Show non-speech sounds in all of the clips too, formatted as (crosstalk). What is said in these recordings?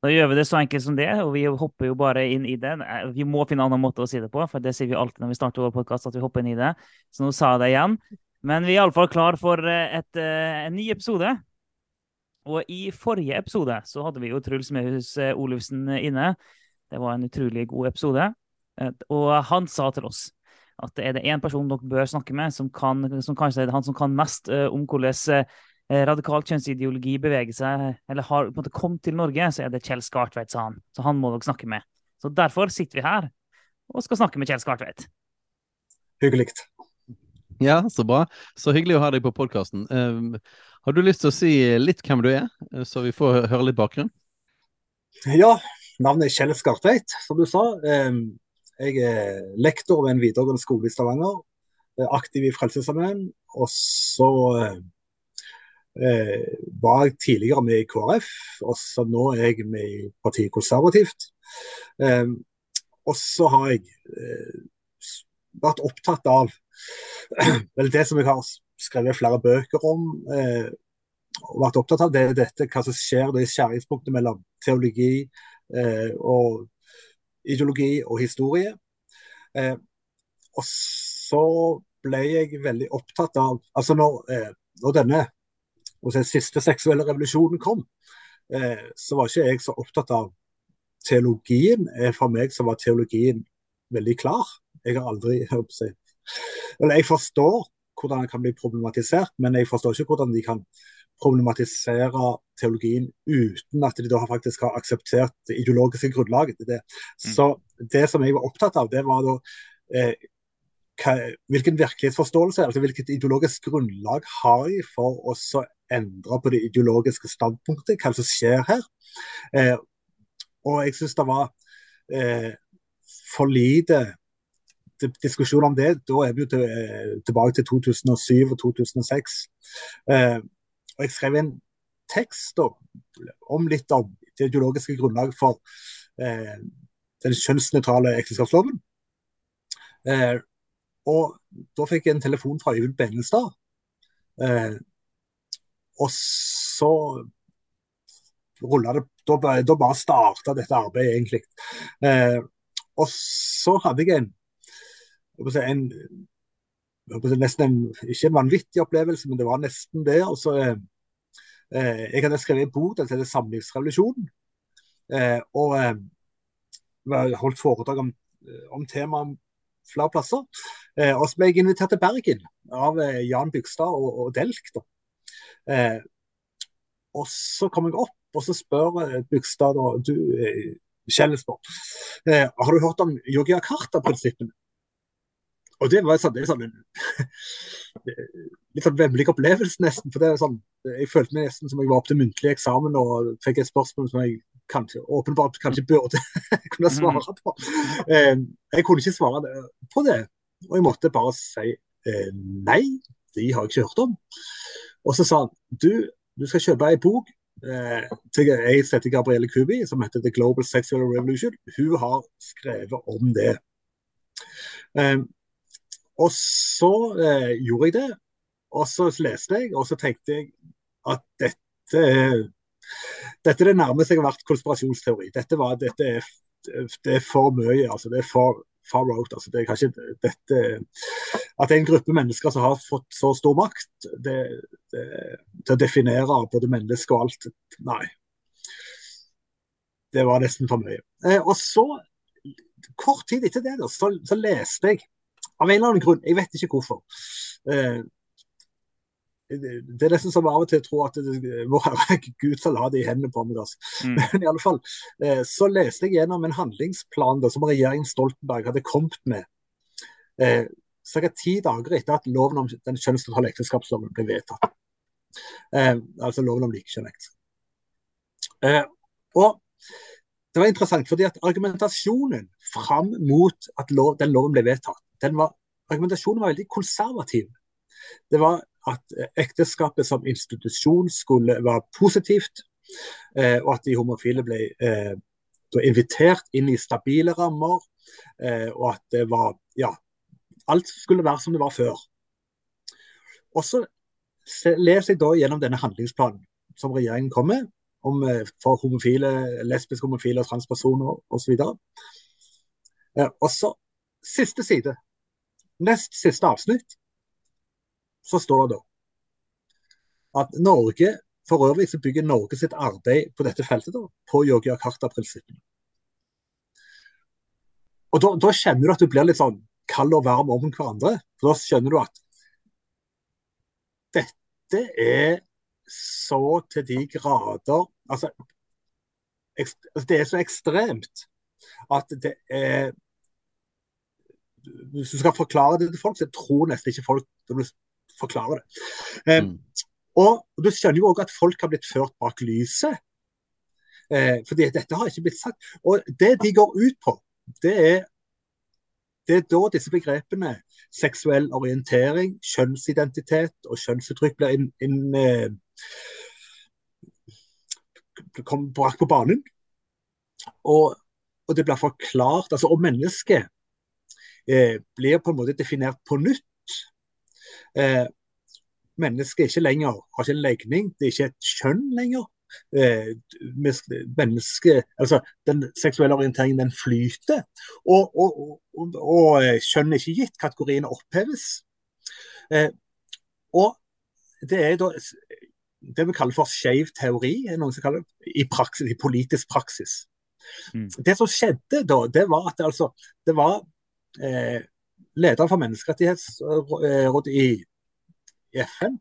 Da gjør vi det så enkelt som det, og vi hopper jo bare inn i det. Eh, Vi må finne en annen måte å si det på, for det sier vi alltid når vi starter vår podkast, at vi hopper inn i det. Så nå sa jeg det igjen. Men vi er iallfall klar for eh, et, eh, en ny episode. Og i forrige episode så hadde vi jo Truls Mehus eh, Olufsen inne. Det var en utrolig god episode. Og han sa til oss at er det én person dere bør snakke med, som, kan, som kanskje er han som kan mest om hvordan radikal kjønnsideologi beveger seg, eller har på en måte kommet til Norge, så er det Kjell Skartveit, sa han. Så han må dere snakke med. Så derfor sitter vi her og skal snakke med Kjell Skartveit. Hyggelig. Ja, så bra. Så hyggelig å ha deg på podkasten. har du lyst til å si litt hvem du er, eh, så vi får høre litt bakgrunn? Ja, navnet er Kjell Skartveit, som du sa. Eh, Jeg er lektor ved en videregående skole i Stavanger. eh, Aktiv i Frelsesarmeen. Og så eh, eh, var jeg tidligere med i KrF, og så nå er jeg med i partiet Konservativt. Eh, og så har jeg eh, vært opptatt av (clears throat) vel det som jeg har skrevet flere bøker om. Eh, og vært opptatt av, det er dette, hva som skjer det skjæringspunktet mellom teologi eh, og ideologi og historie. Eh, og så ble jeg veldig opptatt av altså Når, eh, når denne hva den siste seksuelle revolusjonen kom, eh, så var ikke jeg så opptatt av teologien. Eh, For meg så var teologien veldig klar. Jeg har aldri jeg å si, eller Jeg forstår hvordan det kan bli problematisert, men jeg forstår ikke hvordan de kan problematisere teologien uten at de da faktisk har akseptert det ideologiske grunnlaget til det. Så det som jeg var opptatt av, det var da eh, hvilken virkelighetsforståelse, altså hvilket ideologisk grunnlag har de for å endre på det ideologiske standpunktet, hva som skjer her. Eh, og jeg syns det var eh, for lite diskusjon om det. Da er vi jo til, eh, tilbake til 2007 og 2006. Eh, og jeg skrev en tekst da, om litt om det ideologiske grunnlaget for eh, den kjønnsnøytrale ekteskapsloven. Eh, og da fikk jeg en telefon fra Øyvind Benestad. Eh, og så rulla det Da, da bare starta dette arbeidet, egentlig. Eh, og så hadde jeg en, en nesten en, ikke en vanvittig opplevelse, men det var nesten det. Altså, eh, jeg hadde skrevet en bok, til 'Samlivsrevolusjonen'. Eh, og eh, holdt foredrag om, om temaet flere plasser. Eh, og så ble jeg invitert til Bergen av eh, Jan Bygstad og, og Delk. Eh, og så kom jeg opp, og så spør eh, Bygstad da, du, eh, Kjell eh, har du hørt om Yogyakarta-prinsippene? Og det var sånn, det sånn en (laughs) litt sånn vemmelig opplevelse, nesten. for det er sånn, Jeg følte meg nesten som jeg var opp til muntlig eksamen og fikk et spørsmål som jeg kanskje, åpenbart kanskje burde (laughs) kunne svare på. Eh, jeg kunne ikke svare på det, og jeg måtte bare si eh, nei, de har jeg ikke hørt om. Og så sa han du, du skal kjøpe ei bok eh, til jeg setter Gabrielle Kubi, som heter The Global Sexual Revolution. Hun har skrevet om det. Eh, og så eh, gjorde jeg det, og så leste jeg, og så tenkte jeg at dette dette er det nærmeste jeg har vært konspirasjonsteori. Dette, var, dette er, det er for mye. altså Det er for far out. altså det er kanskje dette At det er en gruppe mennesker som har fått så stor makt det, det, til å definere både mennesker og alt Nei. Det var nesten for mye. Eh, og så, kort tid etter det, da, så, så leste jeg av en eller annen grunn, jeg vet ikke hvorfor. Eh, det er nesten som av og til tror at Vårherre (laughs) Gud skal la det i hendene på meg. Altså. Mm. Men i alle fall, eh, så leste jeg gjennom en handlingsplan da, som regjeringen Stoltenberg hadde kommet med eh, ca. ti dager etter at loven om den kjønnsnøytrale ekteskapsloven ble vedtatt. Eh, altså loven om likekjønnet. Eh, og det var interessant, fordi at argumentasjonen fram mot at lov, den loven ble vedtatt, var, argumentasjonen var veldig konservativ. Det var at ekteskapet som institusjon skulle være positivt, eh, og at de homofile ble eh, invitert inn i stabile rammer, eh, og at det var ja, alt skulle være som det var før. Og så leser jeg da gjennom denne handlingsplanen som regjeringen kom med, om, eh, for homofile, lesbiske homofile transpersoner osv. Eh, og så siste side, nest siste avsnitt, så står det da at Norge for øvrig så bygger Norge sitt arbeid på dette feltet da, på Yogyakarta-prinsippene. Og da, da, kjenner du at du blir litt sånn kald og varm om hverandre. For da skjønner du at dette er så til de grader Altså, altså det er så ekstremt at det er Hvis du skal forklare det til folk, så tror nesten ikke folk forklarer det. Eh, mm. og, og, du skjønner jo òg at folk har blitt ført bak lyset. Eh, fordi dette har ikke blitt sagt. Og det de går ut på, det er det er da disse begrepene seksuell orientering, kjønnsidentitet og kjønnsuttrykk blir inn, inn, eh, brakt på banen. Og, og, det blir forklart altså Om mennesket eh, blir på en måte definert på nytt eh, Mennesket ikke lenger, har ikke en legning, det er ikke et kjønn lenger. Eh, menneske, altså Den seksuelle orienteringen den flyter. Og, og, og, og eh, kjønn er ikke gitt. Kategoriene oppheves. Eh, og det er da det vi kaller for skeiv teori, er noen som kaller det, i, praksis, i politisk praksis. Mm. Det som skjedde da, det var at det, altså, det var eh, lederen for Menneskerettighetsrådet i, FN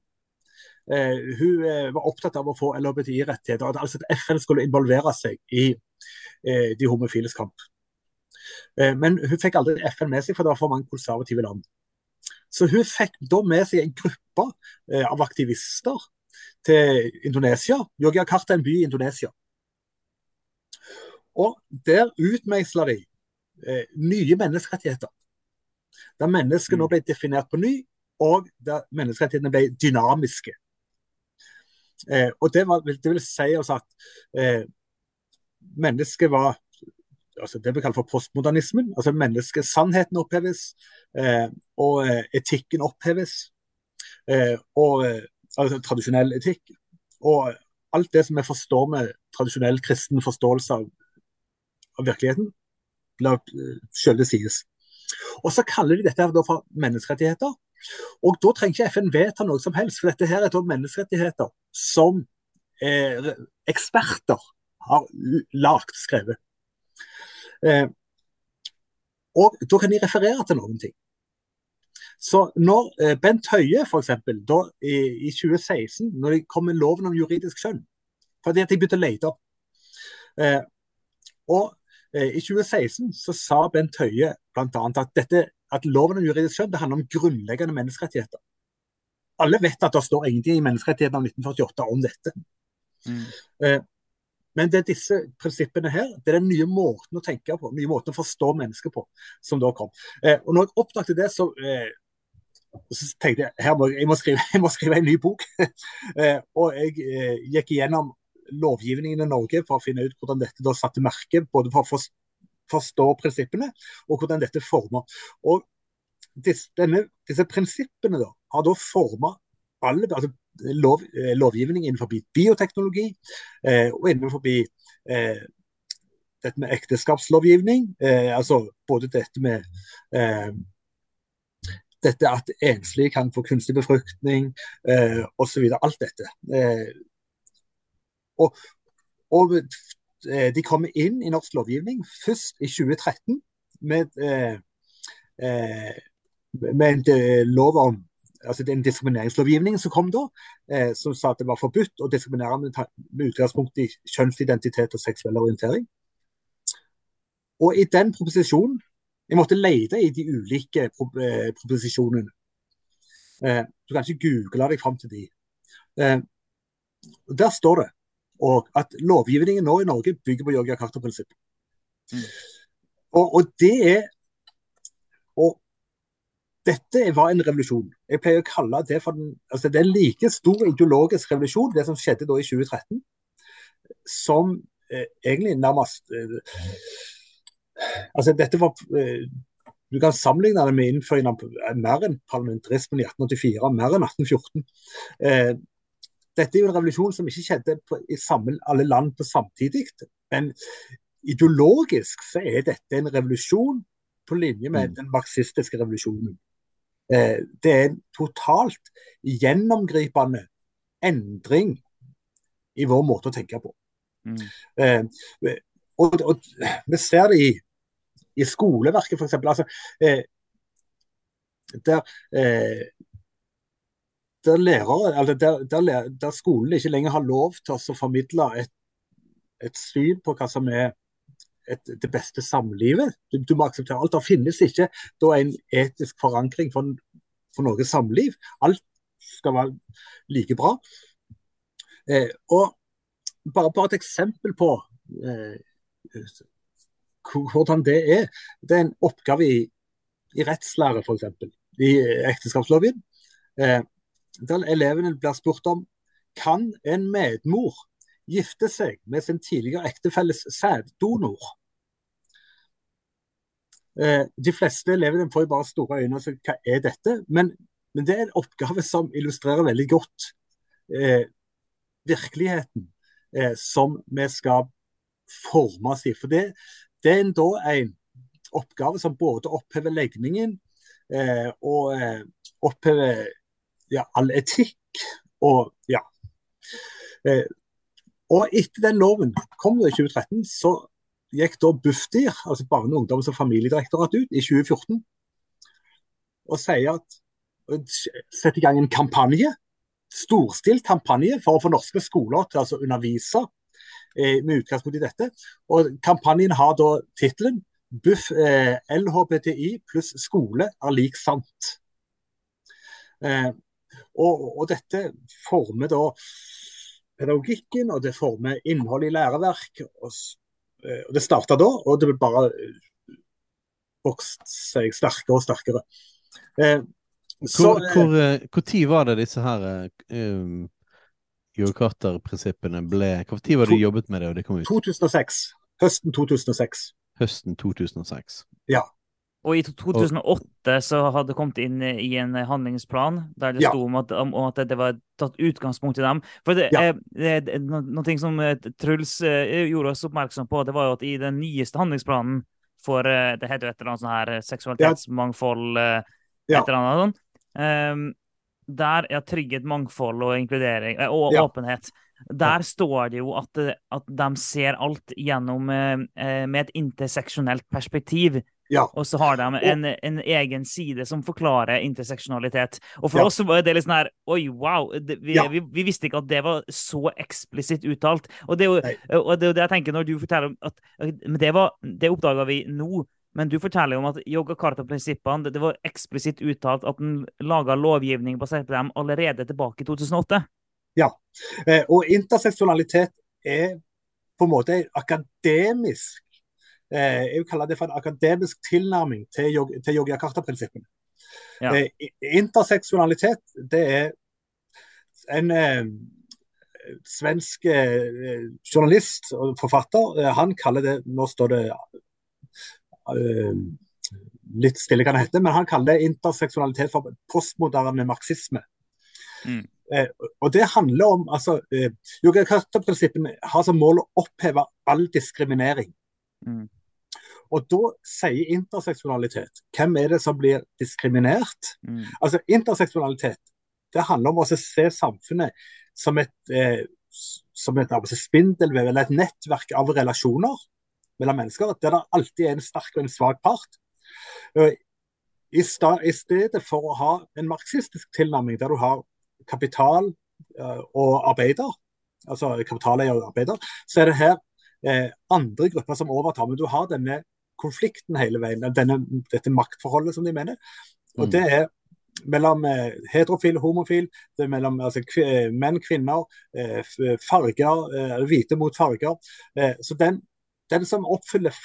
Eh, hun eh, var opptatt av å få LHBTI-rettigheter. Altså at FN skulle involvere seg i eh, de homofiles kamp. Men hun fikk aldri FN med seg, for det var for mange konservative land. Så hun fikk da med seg en gruppe av aktivister til Indonesia. Yogyakarta er en by i Indonesia. Og der utmeisla de eh, nye menneskerettigheter. Der mennesket nå mm. ble definert på ny, og der menneskerettighetene ble dynamiske. Eh, og det, var, det, vil si altså at eh, mennesket var altså det vi kaller for postmodernismen. altså Menneskesannheten oppheves, eh, og eh, etikken oppheves. Eh, og eh, altså tradisjonell etikk. Og alt det som vi forstår med tradisjonell kristen forståelse av, av virkeligheten, la sjøl det sies. Og så kaller de dette for menneskerettigheter. Og Da trenger ikke FN vedta noe som helst, for dette her er menneskerettigheter som eh, eksperter har lagt, skrevet. Eh, og da kan de referere til noen ting. Så når eh, Bent Høie f.eks. I, i 2016, når de kom med loven om juridisk skjønn, fordi at de begynte å lete opp eh, Og i 2016 så sa Bent Høie bl.a. at dette at loven om juridisk skjønn det handler om grunnleggende menneskerettigheter. Alle vet at det står ingenting i menneskerettighetene av 1948 om dette. Mm. Eh, men det er disse prinsippene her, det er den nye måten å tenke på, den nye måten å forstå mennesker på, som da kom. Eh, og når jeg oppdaget det, så, eh, så tenkte jeg her må, jeg, må skrive, (laughs) jeg må skrive en ny bok. (laughs) Eh, og jeg eh, gikk igjennom lovgivningen i Norge for å finne ut hvordan dette da satte merke, både for å forstå prinsippene, og hvordan dette former. Og disse, denne, disse prinsippene da, har da forma alle altså lov, eh, lovgivning innenfor bioteknologi eh, og innenfor eh, dette med ekteskapslovgivning. Eh, altså både dette med eh, dette at enslige kan få kunstig befruktning eh, osv. Alt dette. Eh, og, og Eh, de kommer inn i norsk lovgivning først i 2013 med, eh, eh, med en lov om altså den diskrimineringslovgivningen som kom da, som sa at det var forbudt å diskriminere med, utgangspunkt i kjønnsidentitet og seksuell orientering. Og i den proposisjonen Jeg måtte lete i de ulike pro, proposisjonene. Du kan ikke google deg fram til de. der står det og at lovgivningen nå i Norge bygger på Yogyakarta-prinsippet. Mm. Og, og, det er og dette var en revolusjon. Jeg pleier å kalle det for den, altså det er en like stor ideologisk revolusjon, det som skjedde da i 2013, som eh, egentlig nærmest eh, Altså, dette var eh, Du kan sammenligne det med innføringen av mer enn parlamentarismen i 1884, mer enn 1814. Dette er jo en revolusjon som ikke skjedde på, i samme, alle land på samtidig. Men ideologisk så er dette en revolusjon på linje med mm. den marxistiske revolusjonen. Eh, det er en totalt gjennomgripende endring i vår måte å tenke på. Mm. Eh, og, og, vi ser det i, i skoleverket, f.eks. Altså, eh, der, eh, der, lærere, altså der, der, der skolen ikke lenger har lov til å formidle et, et syn på hva som er et, det beste samlivet. Du, du, må akseptere alt. Det finnes ikke da en etisk forankring for, for noe samliv. Alt skal være like bra. Eh, og bare, bare, et eksempel på eh, hvordan det er. Det er en oppgave i, i rettslære, f.eks. I ekteskapsloven. Eh, der elevene blir spurt om kan en medmor gifte seg med sin tidligere ektefelles sæddonor. Eh, de fleste elevene får jo bare store øyne og sier hva er dette? Men, men, det er en oppgave som illustrerer veldig godt eh, virkeligheten eh, som vi skal forme oss i. For det, det er en, da en oppgave som både opphever legningen eh, og eh, opphever ja, all etikk og ja. Eh, og etter den loven kom i 2013, så gikk da Bufdir, altså Barne-, ungdoms- og familiedirektoratet, ut i 2014 og sier at setter i gang en kampanje, storstilt kampanje for å få norske skoler til å altså undervise eh, med utgangspunkt i dette. Og Kampanjen har da tittelen Buff eh, LHBTI pluss skole er lik sant. Eh, og, og, dette former da pedagogikken, og det former innholdet i læreverk. Og, eh, og det starta da, og det ble bare eh, vokst seg sterkere og sterkere. Eh, så, hvor, hvor, eh, hvor, tid var det disse her um, Carter-prinsippene ble Hvor tid var det de jobbet med det, og det kom ut? 2006. Høsten 2006. Høsten 2006. Ja. Og i 2008 så hadde det kommet inn i en handlingsplan der det ja. sto om at, om at, det var tatt utgangspunkt i dem. For det, ja. eh, det, Noe som eh, Truls eh, gjorde oss oppmerksom på, det var jo at i den nyeste handlingsplanen for Det heter jo et eller annet sånn her seksualitetsmangfold ja. Et eller annet sånt. Um, der er trygghet, mangfold og inkludering og åpenhet. Der står det jo at, at de ser alt gjennom med et interseksjonelt perspektiv. Ja. Og så har de en, en, egen side som forklarer interseksjonalitet. Og for ja. oss var det litt sånn her Oi, wow! Det, vi, ja. vi, vi, visste ikke at det var så eksplisitt uttalt. Og det er jo det, det jeg tenker når du forteller om at Det, var, det oppdaga vi nå. Men du forteller jo om at yoga karta-prinsippene det, det var eksplisitt uttalt at en laga lovgivning basert på dem allerede tilbake i 2008. Ja, eh, og interseksjonalitet er på en måte akademisk jeg vil kalle det for en akademisk tilnærming til, til Yogyakarta-prinsippene. Ja. Eh, interseksualitet det er en eh, svensk eh, journalist og forfatter. Eh, han kaller det Nå står det eh, litt stille kan det hete, men han kaller det interseksualitet for postmoderne marxisme. Mm. og Det handler om altså, eh, Yogyakarta-prinsippene har som mål å oppheve all diskriminering. Mm. Og da sier interseksualitet Hvem er det som blir diskriminert? Mm. Altså Interseksualitet det handler om å se samfunnet som et, eh, som et altså, spindelvev eller et nettverk av relasjoner mellom mennesker, der det alltid er en sterk og en svak part. I, I, stedet for å ha en marxistisk tilnærming der du har kapital uh, og arbeider, altså kapitaleier og arbeider, så er det her eh, andre grupper som overtar. Men du har denne konflikten hele veien. Denne, dette maktforholdet, som de mener. Og mm. det er mellom eh, heterofil, homofil, det er mellom altså, kv menn, kvinner, eh, farger, eh, hvite mot farger. Eh, så den, den, som oppfyller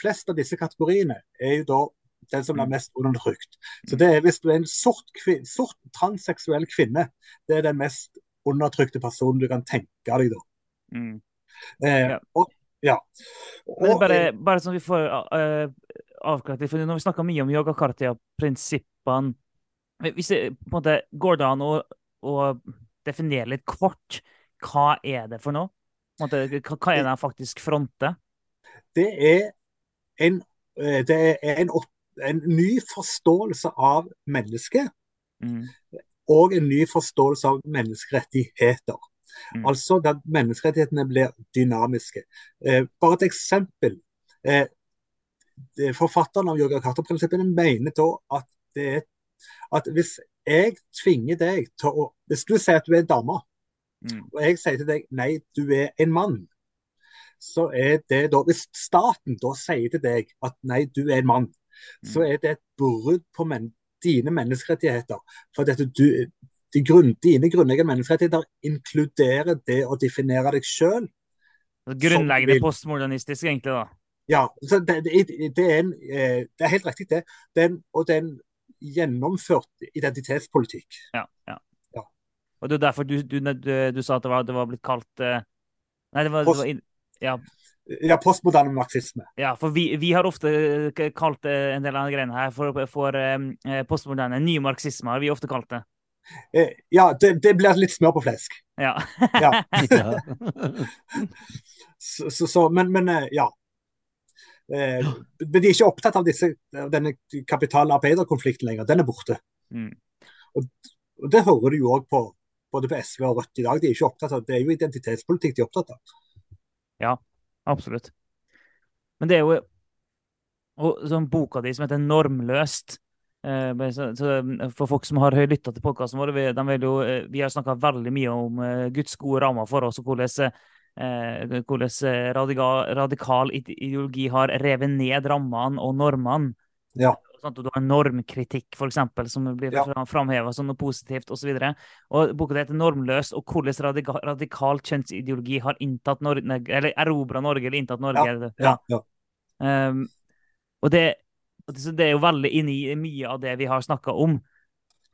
flest av disse kategoriene, er jo da den som er Mm. mest undertrykt. Så det er hvis du er en sort, sort transseksuell kvinne, det er den mest undertrykte personen du kan tenke deg, da. Mm. Eh, Ja. og, ja. Men bare, bare sånn vi får uh, avklart det, for når vi snakker mye om yoga kartia-prinsippene. Hvis det på en måte går det an å, å definere litt kort hva er det for noe? Hva, er det han faktisk fronter? det er en, eh, det er en, opp, en ny forståelse av mennesket. Mm. og en ny forståelse av menneskerettigheter. Mm. Altså at menneskerettighetene blir dynamiske. Eh, bare et eksempel. Eh, forfatteren av Yogakarta-prinsippene mener da at, det at hvis jeg tvinger deg til å Hvis du sier at du er en dame, Mm. og jeg sier til deg nei, du er en mann, så er det da Hvis staten da sier til deg at nei, du er en mann, så er det et brudd på men, dine menneskerettigheter. For dette, du, de grunn, dine grunnleggende menneskerettigheter inkluderer det å definere deg sjøl. Grunnleggende postmodernistisk, egentlig, da. Ja, så det, det, det, er en, eh, det er helt riktig, det. det er en, og det er en gjennomført identitetspolitikk. Ja, ja. Ja. Og det er derfor du, du, du, du sa at det var, det var blitt kalt eh, Nei, det var, Post- var ja, Ja, postmoderne marxisme. ja, for vi, vi har ofte eh, kalt en del av de greiene her for, for eh, postmoderne ny marxisme, har vi ofte kalt det. Eh, ja, det, det blir litt smør på flesk. Ja. Ja. (laughs) Så, så, så, men, men eh, ja. Eh, men de er ikke opptatt av disse, av denne kapital-arbeiderkonflikten lenger. Den er borte. Mm. Og Det hører du jo òg på både på SV og Rødt i dag. De er ikke opptatt av, Det er jo identitetspolitikk de er opptatt av. Ja, Absolutt. Men det er jo og sånn boka di som heter 'Normløst'. Eh, så for folk som har lytta til podkasten vår, vi, jo, eh, vi har snakka veldig mye om eh, Guds gode rammer for oss, og hvordan, hvordan radikal, radikal ideologi har revet ned rammene og normene. Ja. Sånn du har normkritikk, eksempel, som blir Ja. framheva som noe positivt, osv. Boka heter 'Normløst', og hvordan radikal, radikal kjønnsideologi har inntatt Norge, eller erobra Norge, eller inntatt Norge. Ja, ja. Um, og det, så det er jo veldig inni mye av det vi har snakka om.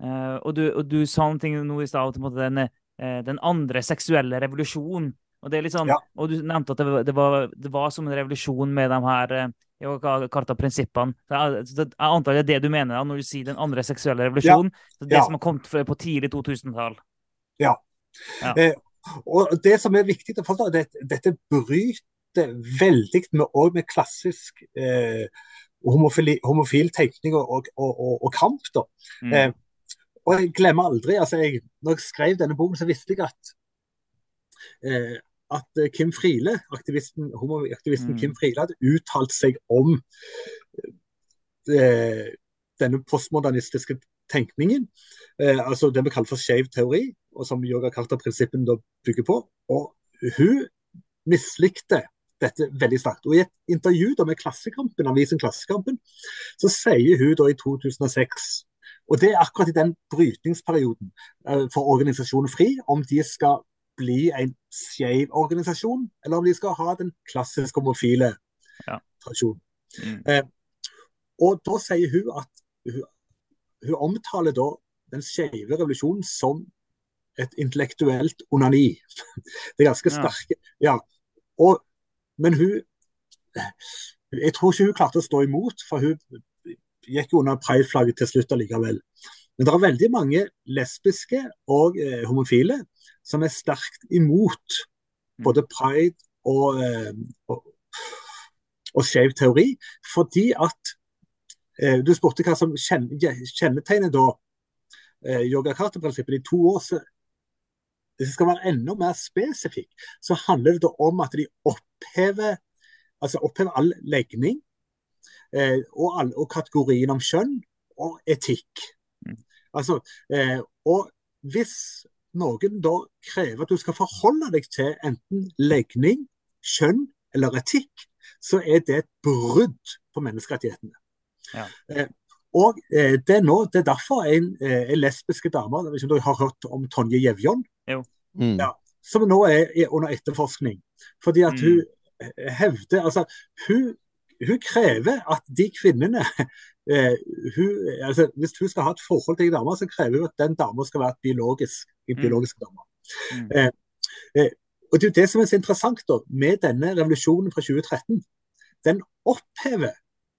Uh, og, du, og du sa noe nå i stad om den, eh, den andre seksuelle revolusjonen. Og det er litt sånn, Ja. og du nevnte at det, var- det, var, det var som en revolusjon med de her uh, karta-prinsippene. Så Jeg, jeg antar det er det du mener da, når du sier den andre seksuelle revolusjonen. Ja. det Ja. som har kommet på tidlig 2000-tall. Ja, Og det som er viktig å forstå, det, dette bryter veldig med, med klassisk eh, homofili, homofil tenkning og, og, og, og kamp. da. Mm. Eh, og jeg glemmer aldri, altså jeg, når jeg skrev denne boken, så visste jeg at eh, at Kim Friele, aktivisten, homoaktivisten Mm. Kim Friele hadde uttalt seg om eh, denne postmodernistiske tenkningen. Eh, altså det vi kaller for skeiv teori, og som yogakarta-prinsippen da bygger på. Og hun mislikte dette veldig sterkt. Og I et intervju da med Klassekampen, avisen Klassekampen, så sier hun da i 2006 og det er akkurat i den brytningsperioden eh, for organisasjonen FRI, om de skal bli en skeiv organisasjon, eller om de skal ha den klassisk homofile Ja. tradisjonen. Mm. Og da sier hun at hun, hun omtaler da den skeive revolusjonen som et intellektuelt onani. (laughs) Det er ganske Ja. sterke Ja. Og, men hun Jeg tror ikke hun klarte å stå imot, for hun gikk under prideflagget til slutt allikevel. Men det er veldig mange lesbiske og eh, homofile som er sterkt imot Mm. både pride og, eh, og, og skeiv teori, fordi at eh, Du spurte hva som kjenn- kjennetegner da eh, yogakarta-prinsippet i to år. så Hvis det skal være enda mer spesifikk, så handler det om at de opphever altså opphever all legning eh, og, all, og kategorien om kjønn og etikk. Mm. Altså, eh, og hvis noen da krever at du skal forholde deg til enten legning, kjønn eller etikk, så er det et brudd på menneskerettighetene. Ja. Eh, og eh, det er nå, det er derfor en, eh, lesbiske damer jeg vet ikke om dere har hørt om Tonje Jevjon, Mm. Ja. som nå er, er under etterforskning. Fordi at Mm. hun eh, hevder Altså, hun, hun krever at de kvinnene Uh, (laughs) hun, altså, Hvis hun skal ha et forhold til en dame, så krever hun at den dama skal være et biologisk, en Mm. biologisk dame. Mm. uh, eh, og Det er jo det som er så interessant da, med denne revolusjonen fra 2013. Den opphever,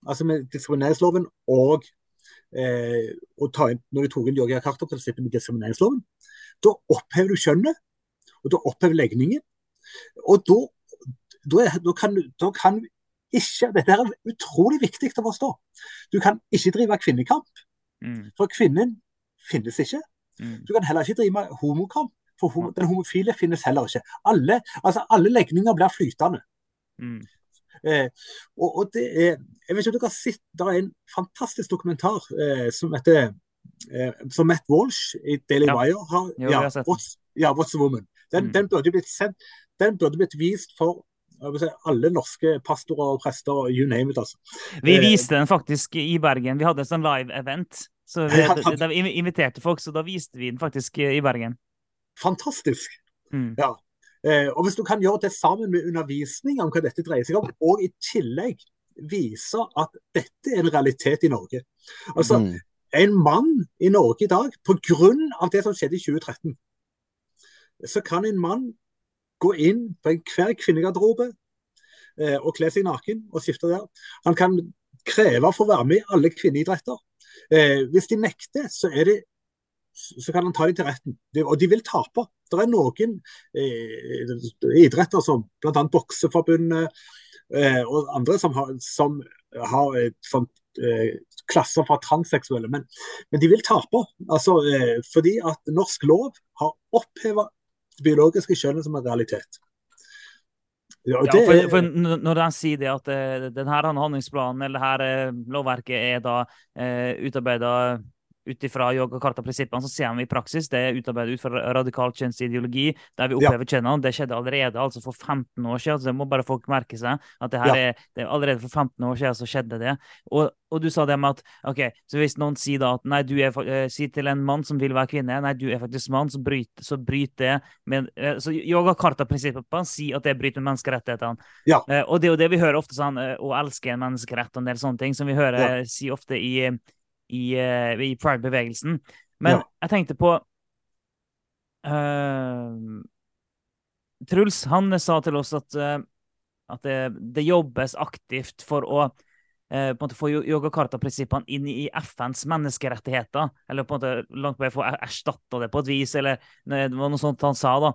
altså med diskrimineringsloven og eh, å ta inn, når de tok inn Georgia Carter-prinsippet med diskrimineringsloven, da opphever du kjønnet, og da opphever legningen. Og da, da, da, kan, du- da kan ikke Dette er utrolig viktig å forstå. Du kan ikke drive kvinnekamp, Mm. for kvinnen finnes ikke. Mm. Du kan heller ikke drive homokamp, for homo, den homofile finnes heller ikke. Alle, altså, alle legninger blir flytende. Mm. Eh, og, og det er, jeg vet ikke om dere har sett, Det er en fantastisk dokumentar eh, som heter eh, som Matt Walsh i Daily Ja. Wire har. Jo, ja, har. What's, ja, What's a Woman. Den, Mm. den, burde blitt sendt, den burde blitt vist for si, alle norske pastorer og prester, you name it. altså. Vi Eh, viste den faktisk i Bergen. Vi hadde en sånn live-event. Så vi, da vi inviterte folk, så da viste vi den faktisk i Bergen. Fantastisk. Mm. Ja. og Hvis du kan gjøre det sammen med undervisning om hva dette dreier seg om, og i tillegg vise at dette er en realitet i Norge. Altså, Mm. En mann i Norge i dag, pga. det som skjedde i 2013, så kan en mann gå inn på enhver kvinnegarderobe eh, og kle seg naken og skifte der. Han kan kreve å få være med i alle kvinneidretter. Eh, hvis de nekter, så, det, så kan han ta dem til retten. De, og de vil tape. Det er noen eh, idretter som bl.a. Bokseforbundet eh, og andre som har, som har et sånt klasser for transseksuelle, men, men de vil tape. Altså, eh, fordi at norsk lov har oppheva det biologiske kjønnet som en realitet. Ja, det... Ja, for, for når de sier det at denne den handlingsplanen eller det her eh, lovverket er da eh, utarbeida ut ifra yoga-karta-prinsippene, så ser vi i praksis det er utarbeidet ut fra radikal kjønnsideologi, der vi Ja. kjønnene. Det skjedde allerede altså for 15 år siden, så det må bare folk merke seg. at det her Ja. er, det er Allerede for 15 år siden så skjedde det. Og, og du sa det med at ok, så hvis noen sier da at nei, du er, fa- eh, sier til en mann som vil være kvinne, nei, du er faktisk mann, så bryter så bryter det med uh, Så yoga-karta-prinsippene sier at det bryter med menneskerettighetene. Ja. Uh, og det er jo det vi hører ofte sånn, å elske en menneskerett og en del sånne ting, som vi hører si ofte i, i, eh, i pride-bevegelsen. Men Ja. jeg tenkte på uh, Truls han sa til oss at, uh, at det, det jobbes aktivt for å uh, på en måte få yo- yoga-karta-prinsippene inn i FNs menneskerettigheter. Eller på en måte langt på vei få erstatta det på et vis, eller det var noe sånt han sa, da.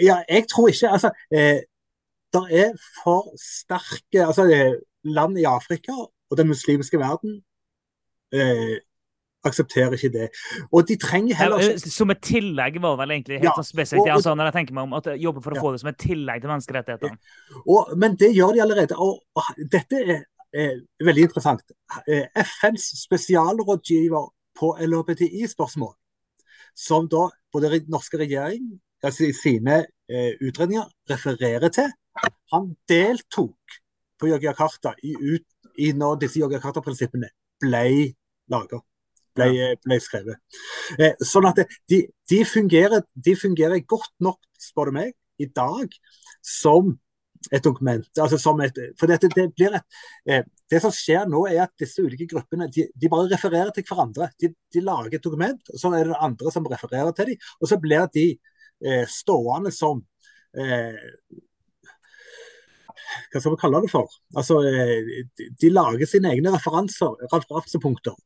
Ja, jeg tror ikke Altså, det er for sterke altså, land i Afrika og den muslimske verden eh, aksepterer ikke det. Og de trenger heller eh, ikke som et tillegg, var vel egentlig helt Ja, sånn spesifikt. han når jeg tenker meg om at jeg jobber for å Ja. få det som et tillegg til menneskerettighetene. Ja. Men det gjør de allerede. Og, og dette er, er veldig interessant. Eh, FNs spesialrådgiver på LHBTI-spørsmål, som da både den norske regjering altså i sine eh, utredninger refererer til, han deltok på Jakarta i, ut, i når disse Jakarta-prinsippene ble laga. Ble, ble skrevet. Eh, sånn at det, de, de, fungerer, de fungerer godt nok, spør du meg, i dag som et dokument. Altså som et, for dette, det, blir et, eh, det som skjer nå, er at disse ulike gruppene de, de bare refererer til hverandre. De, de lager et dokument, og så er det andre som refererer til dem. Og så blir de eh, stående som eh, Hva skal vi kalle det for? Altså, eh, de, lager sine egne referanser, referansepunkter.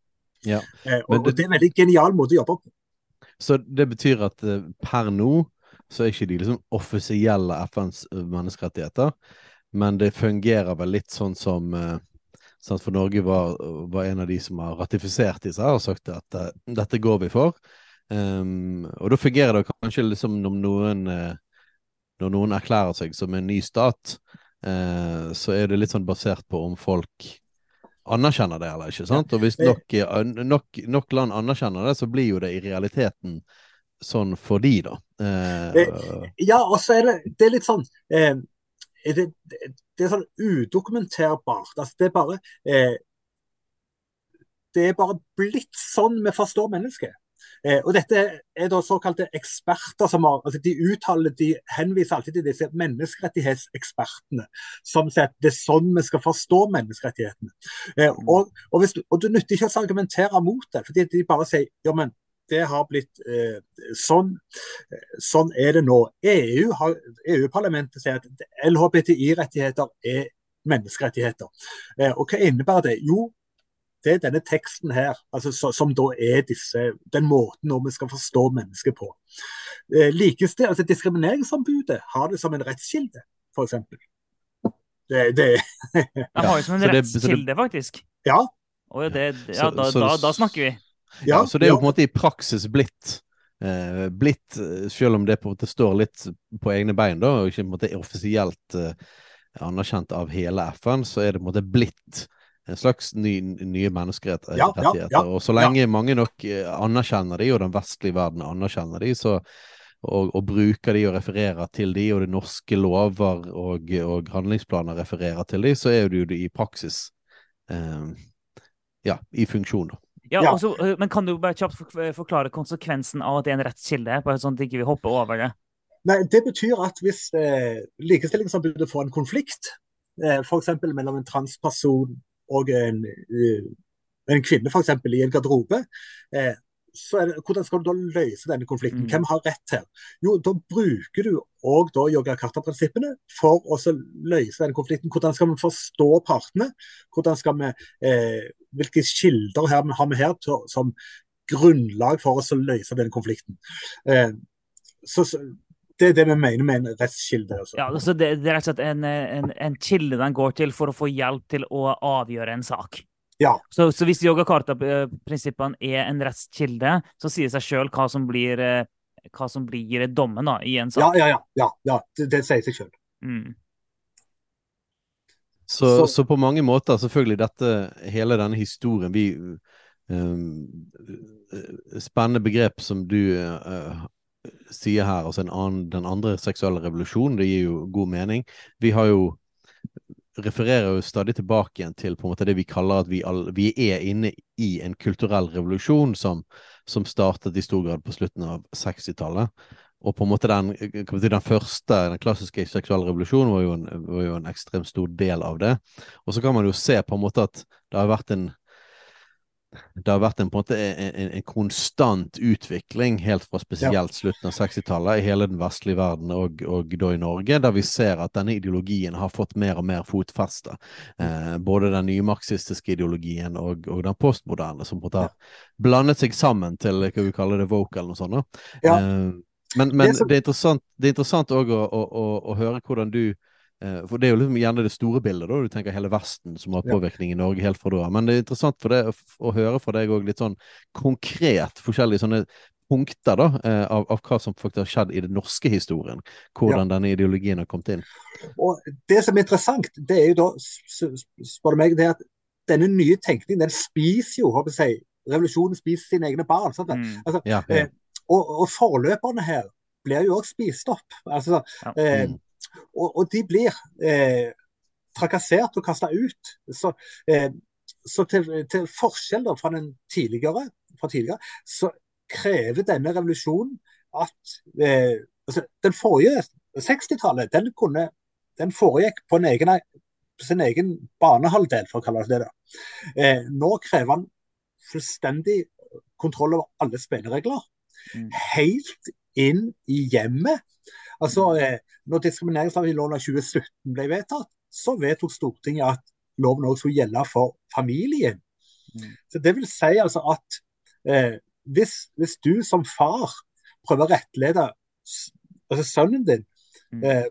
Ja. Eh, og, det- og det er en veldig genial måte å jobbe på. Så det betyr at eh, per nå så er ikke de liksom offisielle FNs menneskerettigheter, men det fungerer vel litt sånn som sant, For Norge var, var en av de som har ratifisert disse her og sagt at dette går vi for. Um, og da fungerer det kanskje liksom når noen Når noen erklærer seg som en ny stat, eh, så er det litt sånn basert på om folk anerkjenner det eller ikke. sant? Og hvis nok, eh, nok, nok land anerkjenner det, så blir jo det i realiteten sånn for de, da. Eh, Ja, og så er det, det er litt sånn eh, det, det, det er sånn udokumenterbart. Altså, det er bare eh, Det er bare blitt sånn vi forstår mennesket. Eh, og dette er da såkalte eksperter som har altså De uttaler, de henviser alltid til disse menneskerettighetsekspertene. Som sier at det er sånn vi skal forstå menneskerettighetene. Eh, og, og, hvis, og du nytter ikke å argumentere mot det, fordi de bare sier ja, men det har blitt eh, sånn. Sånn er det nå. EU-parlamentet EU sier at LHBTI-rettigheter er menneskerettigheter. Eh, og hva innebærer det? Jo, det er denne teksten her, altså, så, som da er disse, den måten vi skal forstå mennesket på. Eh, likeste, altså Diskrimineringsombudet har det som en rettskilde, f.eks. Det, det (laughs) ja. har det som en rettskilde, faktisk. Ja. Oh, ja, det, ja da, da, da, snakker vi. Ja, så det er jo på en måte i praksis blitt eh, blitt, selv om det på en måte står litt på egne bein, da, og ikke på en måte offisielt eh, anerkjent av hele FN, så er det på en måte blitt en slags ny, nye menneskerettigheter. Ja, ja, ja, og så lenge mange nok eh, anerkjenner de, og den vestlige verden anerkjenner de, så, og, og, bruker de og refererer til de, og de norske lover og, og handlingsplaner refererer til de, så er det jo det i praksis eh, ja, i funksjon, da. Ja, også, eh, men Kan du bare kjapt forklare konsekvensen av at det er en rettskilde, bare sånn at vi ikke hopper over det? Nei, Det betyr at hvis eh, Likestillingsombudet får en konflikt, eh, f.eks. mellom en transperson og en, eh, en kvinne f.eks. i en garderobe, eh, så det, hvordan skal du da løse denne konflikten? Mm. Hvem har rett her? Jo, da bruker du òg yogakarta-prinsippene for å løse denne konflikten. Hvordan skal vi forstå partene? Hvordan skal vi, eh, hvilke kilder her, har vi her til, som grunnlag for oss å løse denne konflikten? Eh, så, det er det vi mener med en rettskilde. Altså. Ja, altså det, det, er rett og slett en, en, en, kilde den går til for å få hjelp til å avgjøre en sak. Ja. Så, så hvis yoga karta-prinsippene er en rettskilde, så sier det seg sjøl hva som blir eh, hva som blir dommen da, i en sak. Ja, ja, ja. ja det, det, sier seg sjøl. Mm. Så, så, så, på mange måter, selvfølgelig, dette, hele denne historien vi um, Spennende begrep som du uh, sier her, altså annen, den andre seksuelle revolusjonen, det gir jo god mening. Vi har jo refererer jo stadig tilbake igjen til på en måte det vi kaller at vi, all, vi er inne i en kulturell revolusjon som, som, startet i stor grad på slutten av 60-tallet. Og på en måte den, den, første, den klassiske seksuelle revolusjonen var jo, en, var jo en ekstremt stor del av det. Og så kan man jo se på en måte at det har vært en det har vært en, på en, en, en konstant utvikling helt fra spesielt slutten av 60-tallet i hele den vestlige verden og, og, da i Norge, der vi ser at denne ideologien har fått mer og mer fotfeste. Eh, både den nymarxistiske ideologien og, og, den postmoderne, som på en måte har blandet seg sammen til hva vi kaller det vocal eller noe sånt. Ja. Eh, men, men det, er så... det, er interessant, er også å, å, å, å høre hvordan du for Det er jo liksom gjerne det store bildet, da. Du tenker hele Vesten som har påvirkning i Norge helt fra da. Men det er interessant for det å, å høre fra deg òg litt sånn konkret forskjellige sånne punkter da, eh, av, av, hva som faktisk har skjedd i den norske historien. Hvordan ja. denne ideologien har kommet inn. Og Det som er interessant, det er jo da, spør du meg, det at denne nye tenkningen den spiser jo, håper jeg, revolusjonen spiser sine egne barn. Mm. Altså, ja, ja. Eh, og, og, forløperne her blir jo òg spist opp. Altså, eh, mm og, og de blir eh, trakassert og kasta ut. Så, eh, så til, til, forskjell da, fra den tidligere, fra tidligere, så krever denne revolusjonen at eh, altså, Den forrige 60-tallet den, den foregikk på, egen, sin egen banehalvdel, for å kalle det det. Eh, nå krever han fullstendig kontroll over alle spilleregler. Mm. Helt inn i hjemmet. Altså, eh, når diskrimineringsloven av 2017 ble vedtatt, så vedtok Stortinget at loven også skulle gjelde for familien. Mm. Så Det vil si altså at eh, hvis, hvis, du som far prøver å rettlede altså sønnen din mm. eh,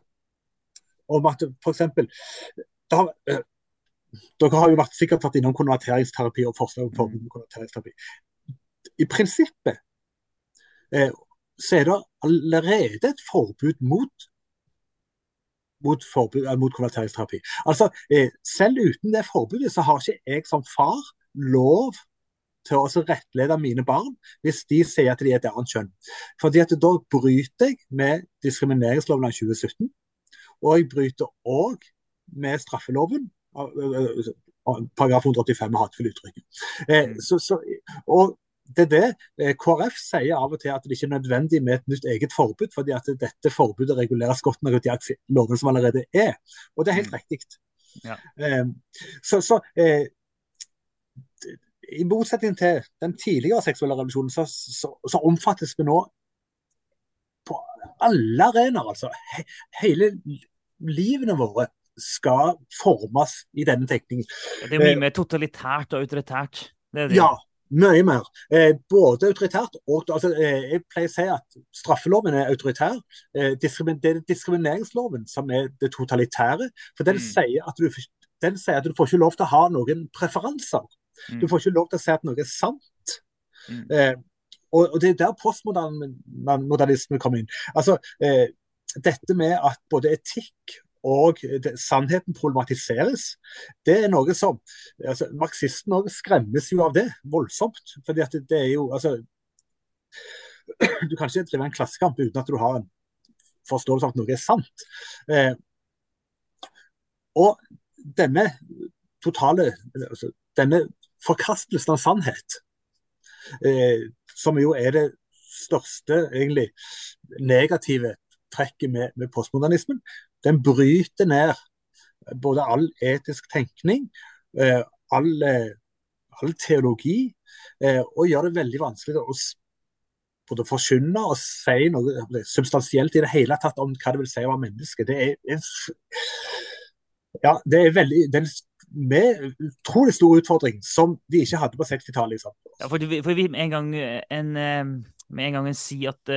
om at f.eks. Eh, dere har jo vært, sikkert vært innom konverteringsterapi og forslag om konverteringsterapi. I prinsippet eh, så er det allerede et forbud mot mot, forbud, eh, mot konverteringsterapi. Altså, eh, Selv uten det forbudet så har ikke jeg som far lov til å rettlede mine barn hvis de sier at de er et annet kjønn. Fordi at Da bryter jeg med diskrimineringsloven av 2017, og jeg bryter òg med straffeloven. Paragraf 185 med hatefulle uttrykk. Eh, mm. så, så, og det er det eh, KrF sier av og til at det ikke er nødvendig med et nytt eget forbud, fordi at dette forbudet reguleres godt nok i loven som allerede er. Og det er helt mm. riktig. Ja. Eh, så, så eh, i motsetning til den tidligere seksuelle revolusjonen, så, så, så, omfattes vi nå på alle arenaer. Altså. He, hele livene våre skal formes i denne tenkningen. Det er mye mer totalitært og autoritært. Det det. Ja, mye mer. Eh, både autoritært og altså, eh, Jeg pleier å si at straffeloven er autoritær. Eh, det er diskrimineringsloven som er det totalitære. For den, mm. sier du, den, sier at du, får ikke lov til å ha noen preferanser. Mm. Du får ikke lov til å si at noe er sant. Mm. Eh, og, og, Det er der postmodernismen kommer inn. Altså, eh, dette med at både etikk og det, sannheten problematiseres. Det er noe som altså, Marxisten òg skremmes jo av det voldsomt. fordi at det, er jo altså, (clears throat) Du kan ikke drive en klassekamp uten at du har en forståelse av at noe er sant. Eh, og denne totale altså, denne forkastelsen av sannhet, eh, som jo er det største egentlig negative trekket med, med postmodernismen, den bryter ned både all etisk tenkning, eh, all, eh, all teologi, eh, og gjør det veldig vanskelig å både forkynne og si noe substansielt i det hele tatt om hva det vil si å være menneske. Det er, ja, det er veldig, det er en utrolig stor utfordring som de ikke hadde på 60-tallet. Ja, for, for vi med en gang en, en en sier at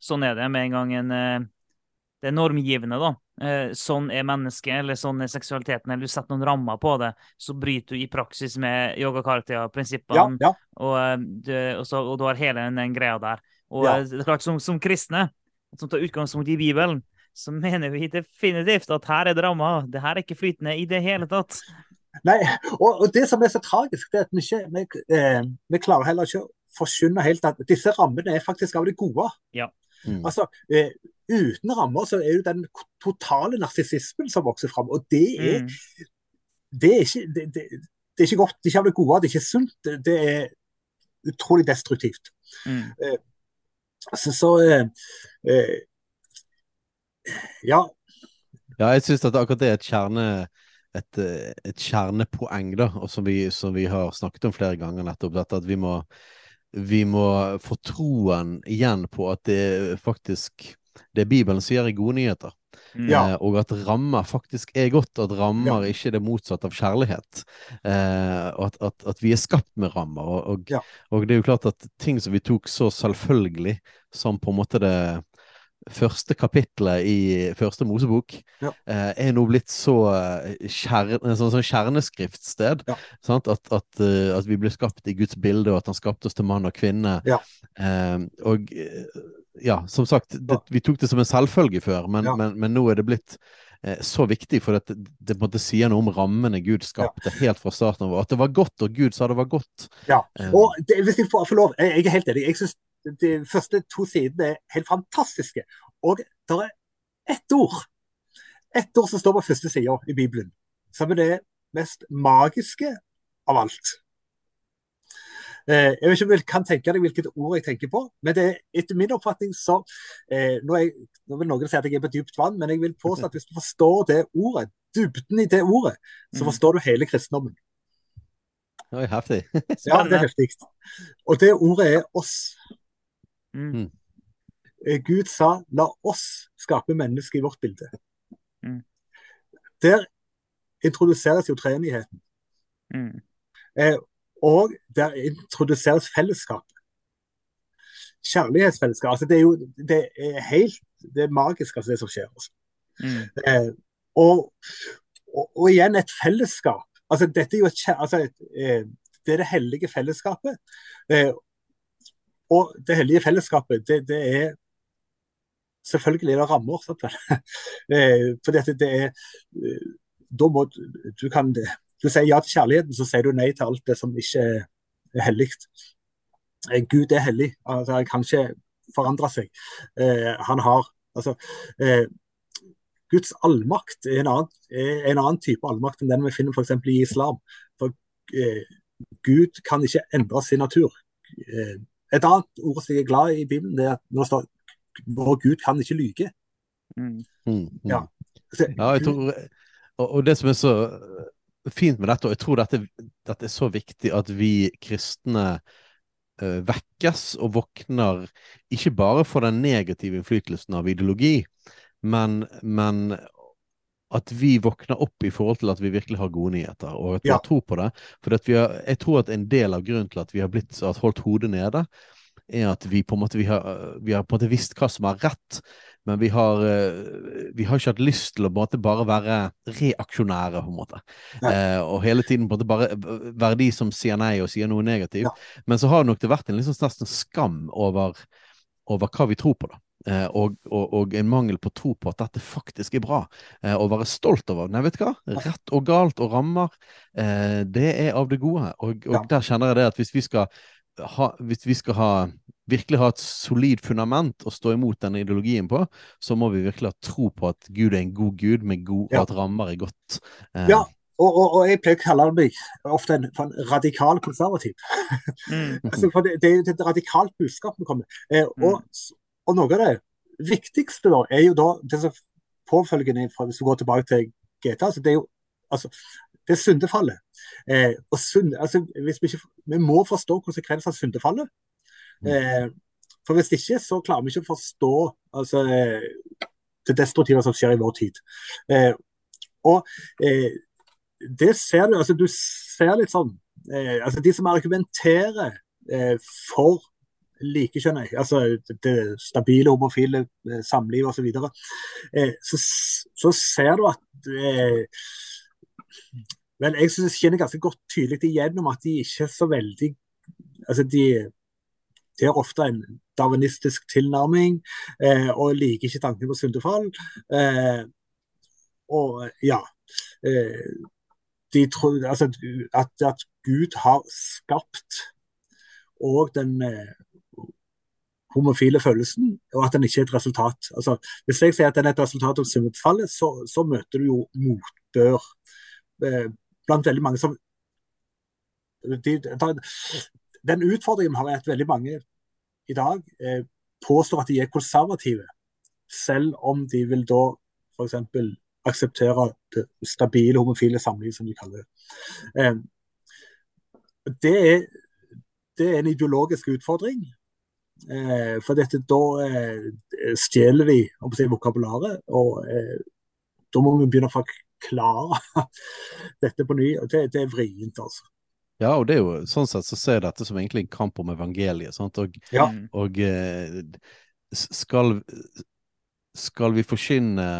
sånn er det, med en gang en uh, det er normgivende, da. Eh, sånn er mennesket, eller sånn er seksualiteten, eller du setter noen rammer på det, så bryter du i praksis med yoga-karakter-prinsippene, ja, ja. og, eh, og, og, du har hele den, greia der. Og ja. Eh, det er klart, som, som, kristne, som tar utgangspunkt i Bibelen, så mener vi definitivt at her er det rammer. Det her er ikke flytende i det hele tatt. Nei, og, og det som er så tragisk, det er at vi, ikke, vi, eh, vi klarer heller ikke å forkynne helt at disse rammene er faktisk av det gode. Ja. Mm. Altså, eh, uten rammer så er det den totale narsissismen som vokser fram. Og det er, mm. det, er ikke, det, det, det er ikke godt. Det er ikke av det gode, det er ikke sunt. Det er utrolig destruktivt. Mm. Eh, så, så eh, eh ja. Ja, jeg syns at akkurat det er et kjerne et, et kjernepoeng, da, og som vi, som vi, har snakket om flere ganger, nettopp dette at vi må, vi må få troen igjen på at det faktisk det Bibelen sier er gode nyheter. Mm. Ja. Eh, og at rammer faktisk er godt, at rammer ja. ikke er det motsatte av kjærlighet. Eh, og at, at, at, vi er skapt med rammer. Og, og, ja. og, det er jo klart at ting som vi tok så selvfølgelig, som på en måte det første kapitlet i første Mosebok, ja. eh, er nå blitt så eh, kjerne, sånn, sånn kjerneskriftsted. Ja. At, at, uh, at, vi ble skapt i Guds bilde, og at han skapte oss til mann og kvinne. Ja. Eh, og ja, som sagt, det, vi tok det som en selvfølge før, men, men, men nå er det blitt eh, så viktig, for det, det måtte si noe om rammene Gud skapte helt fra starten av. At det var godt, og Gud sa det var godt. Ja, eh. og det, hvis jeg får, får lov, jeg, jeg, er helt enig. Jeg syns de første to sidene er helt fantastiske. Og det er ett ord ett ord som står på første sida i Bibelen, som er det mest magiske av alt. Eh, jeg vet ikke om du kan tenke deg hvilket ord jeg tenker på, men det er etter min oppfatning så eh, nå, er, nå, vil noen si at jeg er på dypt vann, men jeg vil påstå at hvis du forstår det ordet, dybden i det ordet, så mm. forstår du hele kristendommen. Oi, heftig. ja, det er heftig. Og det ordet er oss. Mm. mm. Eh, Gud sa 'la oss skape mennesket i vårt bilde'. Mm. Der introduseres jo treenigheten. Mm. Eh, og der introduseres fellesskap. Kjærlighetsfellesskap. Altså det er jo det er helt det er magisk, altså, det som skjer. Altså. Mm. Eh, og, og, og, igjen et fellesskap. Altså, dette er jo et, altså, et, eh, det er det hellige fellesskapet. Og det hellige fellesskapet, det, det er Selvfølgelig er det rammer. Sant? (laughs) eh, fordi at det er eh, Da må du kan du sier ja til kjærligheten, så sier du nei til alt det som ikke er hellig. Eh, Gud er hellig. Altså, han kan ikke forandre seg. Han har altså Guds allmakt er en, annen, er en, annen, type allmakt enn den vi finner f.eks. i islam. For Gud kan ikke endre sin natur. Et annet ord som jeg er glad i i Bibelen, det er at når det står vår Gud kan ikke lyge. Mm. Mm, mm. Ja. Så, Ja, jeg tror, og, og det som er så fint med dette, og jeg tror dette, dette er så viktig at vi kristne uh, vekkes og våkner, ikke bare for den negative innflytelsen av ideologi, men, men at vi våkner opp i forhold til at vi virkelig har gode nyheter, og at vi Ja. har tro på det. For har, jeg tror at en del av grunnen til at vi har blitt, at holdt hodet nede, er at vi på en måte vi har, vi har på en måte visst hva som er rett, men vi har, eh, vi har ikke hatt lyst til å bare være reaksjonære, på en måte. Eh, og hele tiden på en måte bare være de som sier nei og sier noe negativt. Ja. Men så har nok det vært en liksom nesten skam over, over hva vi tror på, da. Eh, og, og, og en mangel på tro på at dette faktisk er bra. Eh, å være stolt over. Nei, vet du hva? Rett og galt og rammer, eh, det er av det gode. Og, og Ja. der kjenner jeg det at hvis vi skal ha, hvis vi skal ha virkelig ha et solid fundament å stå imot denne ideologien på, så må vi virkelig ha tro på at Gud er en god Gud, med god, Ja. og at rammer er godt. Eh, Ja. Og, og, og jeg pleier å kalle meg ofte en, en radikal konservativ. Mm. (laughs) Altså, for det, det er jo et radikalt budskap vi kommer med. Eh, og, og noe av det viktigste da, er jo da det som påfølgende fra hvis du går tilbake til GTA, altså det er jo altså, det er syndefallet. Eh, og synd, altså, vi, ikke, vi må forstå konsekvenser av syndefallet. Eh, for hvis ikke, så klarer vi ikke å forstå altså, eh, det destruktive som skjer i vår tid. Eh, og eh, det ser du, altså du ser litt sånn eh, altså De som argumenterer for likekjønnet, altså det, det stabile homofile eh, samliv osv., så, videre, eh, så, så ser du at eh, Vel, jeg synes jeg kjenner ganske godt tydelig igjennom at de ikke er så veldig altså de, de har ofte en darwinistisk tilnærming eh, og liker ikke tanken på syndefall. Eh, og ja eh, de tror altså, at, at Gud har skapt og den eh, homofile følelsen, og at den ikke er et resultat. Altså, hvis jeg sier at den er et resultat av syndefallet, så, så møter du jo motbør eh, blant veldig mange som de, Den utfordringen har, er at veldig mange i dag eh, påstår at de er konservative, selv om de vil da f.eks. akseptere det stabile homofile samlivet, som de kaller det. Eh, det, er, det er en ideologisk utfordring. Eh, for dette, da eh, stjeler vi si, vokabularet, og eh, da må vi begynne å forklare (laughs) dette på ny. og Det, det er vrient, altså. Ja, og det er jo sånn sett så ser jeg dette som egentlig en kamp om evangeliet. Sant? Og, Ja. Mm. og eh, skal, skal vi forkynne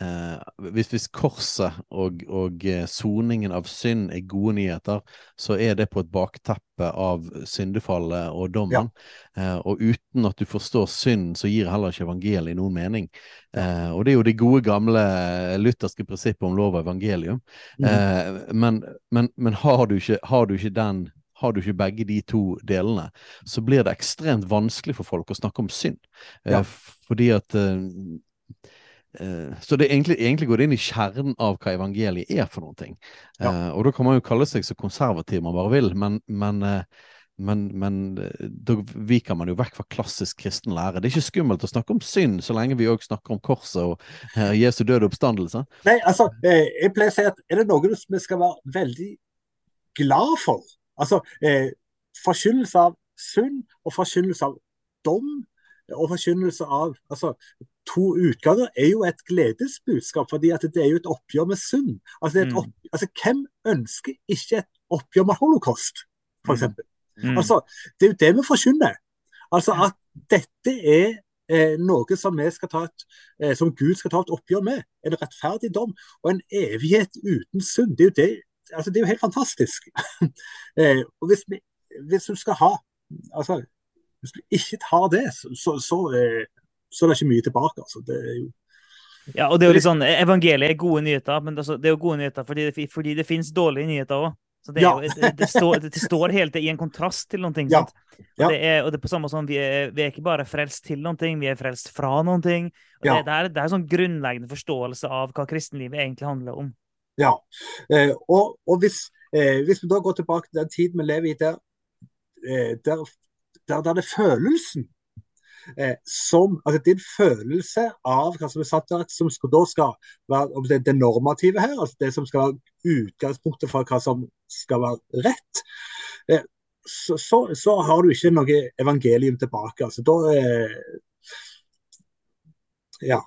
eh, hvis, hvis korset og, og eh, soningen av synd er gode nyheter, så er det på et bakteppe av syndefallet og dommen. Eh, og uten at du forstår synd, så gir heller ikke evangeliet noen mening. Eh, og det er jo det gode, gamle lutherske prinsippet om lov og evangelium. Mm. Eh, men men, men har, du ikke, har du ikke den har du ikke begge de to delene, så blir det ekstremt vanskelig for folk å snakke om synd. Eh, Fordi at eh, eh, Så det egentlig, egentlig går det inn i kjernen av hva evangeliet er for noen ting. Ja. Uh, og da kan man jo kalle seg så konservativ man bare vil, men, men uh, men, men eh, da viker man jo vekk fra klassisk kristen lære. Det er ikke skummelt å snakke om synd, så lenge vi òg snakker om korset og uh, Jesu døde oppstandelse. Nei, altså, eh, jeg pleier å si at er det noe vi skal være veldig glad for? Altså, eh, forkynnelse av synd og forkynnelse av dom og forkynnelse av altså, to utganger er jo et gledesbudskap, fordi det er jo et oppgjør med synd. Altså, Mm. opp, altså, hvem ønsker ikke et oppgjør med holocaust, Mm. f.eks.? Mm. Altså, det er jo det vi forkynner. Altså at dette er eh, noe som, vi skal ta et, eh, som Gud skal ta et oppgjør med. En rettferdig dom og en evighet uten synd. Det er jo, det, altså, det er jo helt fantastisk. (laughs) eh, og hvis, vi, hvis du skal ha altså, Hvis du ikke tar det, så, så, så, eh, så er det ikke mye tilbake. Altså. Det er jo Ja, og det er jo litt sånn, Evangeliet er gode nyheter, men det er jo gode nyheter fordi det, fordi det finnes dårlige nyheter òg. Så det, jo, det, det, står, det står helt i en kontrast til ting. Ja. Ja. det er, og det er på samme sånn, vi er, vi er ikke bare frelst til noen ting, vi er frelst fra. Og Ja. det, det, er, det er en sånn grunnleggende forståelse av hva kristenlivet egentlig handler om. Ja. Eh, og og hvis, eh, hvis vi da går tilbake til den tiden vi lever i der eh, der, der, der det er følelsen eh, som altså din følelse av hva som er satt der, som skal, da skal være det, det, normative her, altså det som skal være utgangspunktet for hva som skal være rett, eh, så, så, så, har du ikke noe evangelium tilbake. altså da eh, Ja.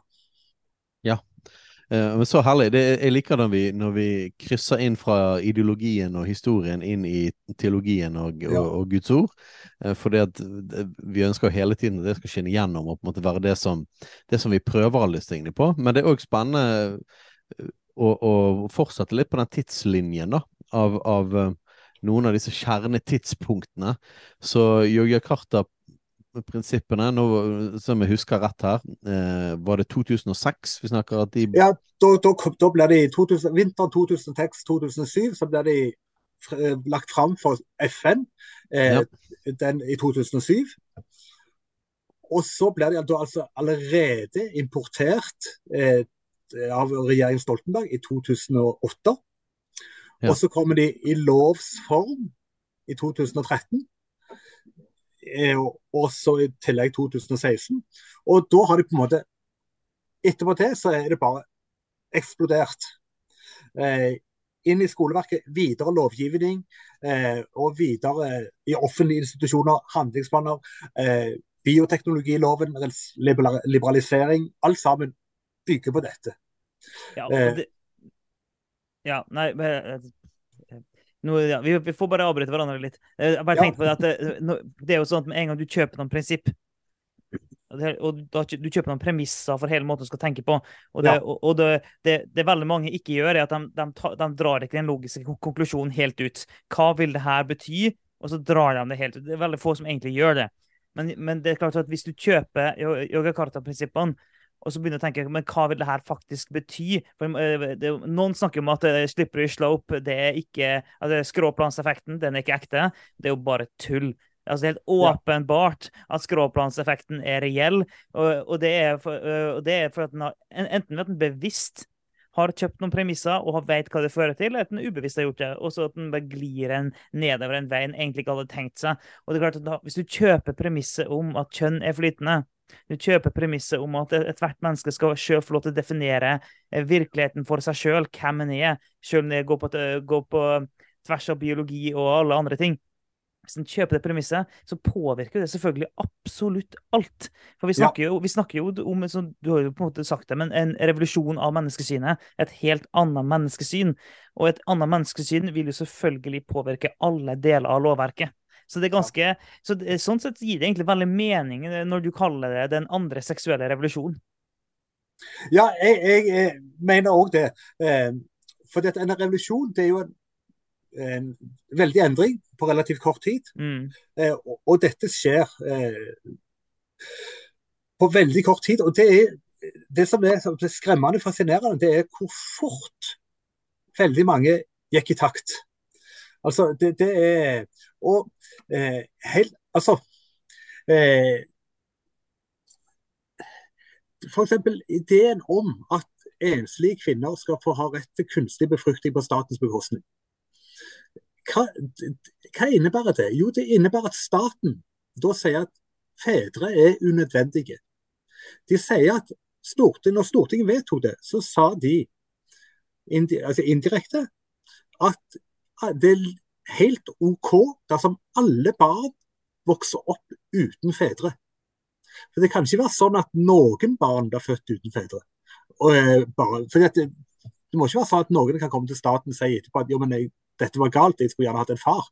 Uh, men så herlig. Det, jeg liker når vi, når vi, krysser inn fra ideologien og historien inn i teologien og, ja. og, Guds ord. Uh, fordi at vi ønsker hele tiden at det skal skinne gjennom og på en måte være det som, det som vi prøver alle disse tingene på. Men det er òg spennende eh, å, å, fortsette litt på den tidslinjen da, av, av noen av disse kjernetidspunktene. Så Yogyakarta prinsippene, nå, som jeg husker rett her, eh, var det 2006 vi snakker at de Ja, da, da, da ble det i vinteren 2006-2007 så ble de eh, lagt fram for FN eh, ja. den, i 2007. Og så ble de altså allerede importert eh, av regjeringen Stoltenberg i 2008. Ja. Og så kommer de i lovs form i 2013 og så i tillegg 2016. Og da har de på en måte Etterpå til så er det bare eksplodert. Eh, inn i skoleverket, videre lovgivning eh, og videre i offentlige institusjoner, handlingsplaner, eh, bioteknologiloven, liberalisering. Alt sammen bygger på dette. Ja, eh, det, ja nei, nå, ja, vi, vi, får bare avbryte hverandre litt. Eh, jeg bare tenkte på Det at det, eh, det, er jo sånn at med en gang du kjøper noen prinsipp og da, Du kjøper noen premisser for hele måten du skal tenke på. Og det, ja. og, og det, det, veldig mange ikke gjør, er at de, de, de, drar ikke den logiske konklusjonen helt ut. Hva vil det her bety? Og så drar de det helt ut. Det er veldig få som egentlig gjør det. Men, men det er klart at hvis du kjøper yogakarta-prinsippene, og så begynner jeg å tenke men hva vil det her faktisk bety? For eh, det, Noen snakker om at uh, slippery slope det er ikke altså Skråplanseffekten den er ikke ekte. Det er jo bare tull. Altså, det er helt åpenbart at skråplanseffekten er reell. Og, og, det, er for, uh, og det, er for, at den har, enten ved at den bevisst har kjøpt noen premisser og vet hva det fører til, eller at den ubevisst har gjort det. Og så at den bare glir en nedover en vei en egentlig ikke hadde tenkt seg. Og det er klart at da, Hvis du kjøper premisset om at kjønn er flytende, du kjøper premisset om at ethvert menneske skal selv få lov til å definere eh, virkeligheten for seg sjøl, hvem en er, selv om det går på, går på tvers av biologi og alle andre ting. Hvis en kjøper det premisset, så påvirker det selvfølgelig absolutt alt. For vi snakker, ja. jo, vi snakker jo, om du har jo på en måte sagt det, men en revolusjon av menneskesynet. Et helt annet menneskesyn. Og et annet menneskesyn vil jo selvfølgelig påvirke alle deler av lovverket. Så det er ganske, så det, Sånn sett gir det egentlig veldig mening eh, når du kaller det den andre seksuelle revolusjonen. Ja, jeg, jeg, jeg mener òg det. Eh, for dette, en revolusjon det er jo en, en, veldig endring på relativt kort tid. Mm. Eh, og, og, dette skjer eh, på veldig kort tid. Og det, er, det som som er skremmende fascinerende, det er hvor fort veldig mange gikk i takt. Altså, det, det er Og eh, helt Altså eh, F.eks. ideen om at enslige kvinner skal få ha rett til kunstig befruktning på statens bekostning. Hva, hva, innebærer det? Jo, det innebærer at staten da sier at fedre er unødvendige. De sier at Stortinget, når Stortinget vedtok det, så sa de altså indirekte at det helt OK dersom alle barn vokser opp uten fedre. For Det kan ikke være sånn at noen barn blir født uten fedre. Og, eh, bare, det, det, må ikke være sånn at noen kan komme til staten og si etterpå at jo, men jeg, dette var galt, jeg skulle gjerne hatt en far.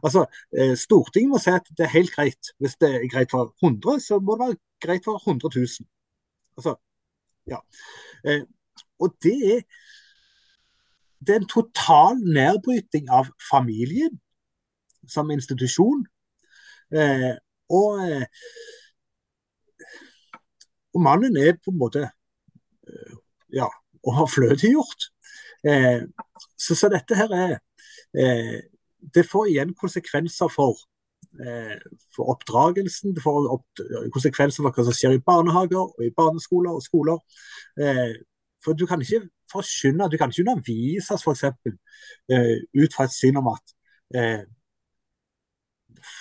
Altså, eh, Stortinget må si at det er helt greit. Hvis det er greit for 100, så må det være greit for 100 000. Altså, ja. Eh, og det er det er en total nedbryting av familien som institusjon. Eh, og, eh, og, mannen er på en måte eh, ja, fløtegjort. Eh, så, så, dette her er eh, Det får igjen konsekvenser for, eh, for oppdragelsen. Det får opp, konsekvenser for hva som skjer i barnehager, og i barneskoler og skoler. for du kan ikke forkynne, du kan ikke undervises f.eks. Uh, ut fra et syn om at uh,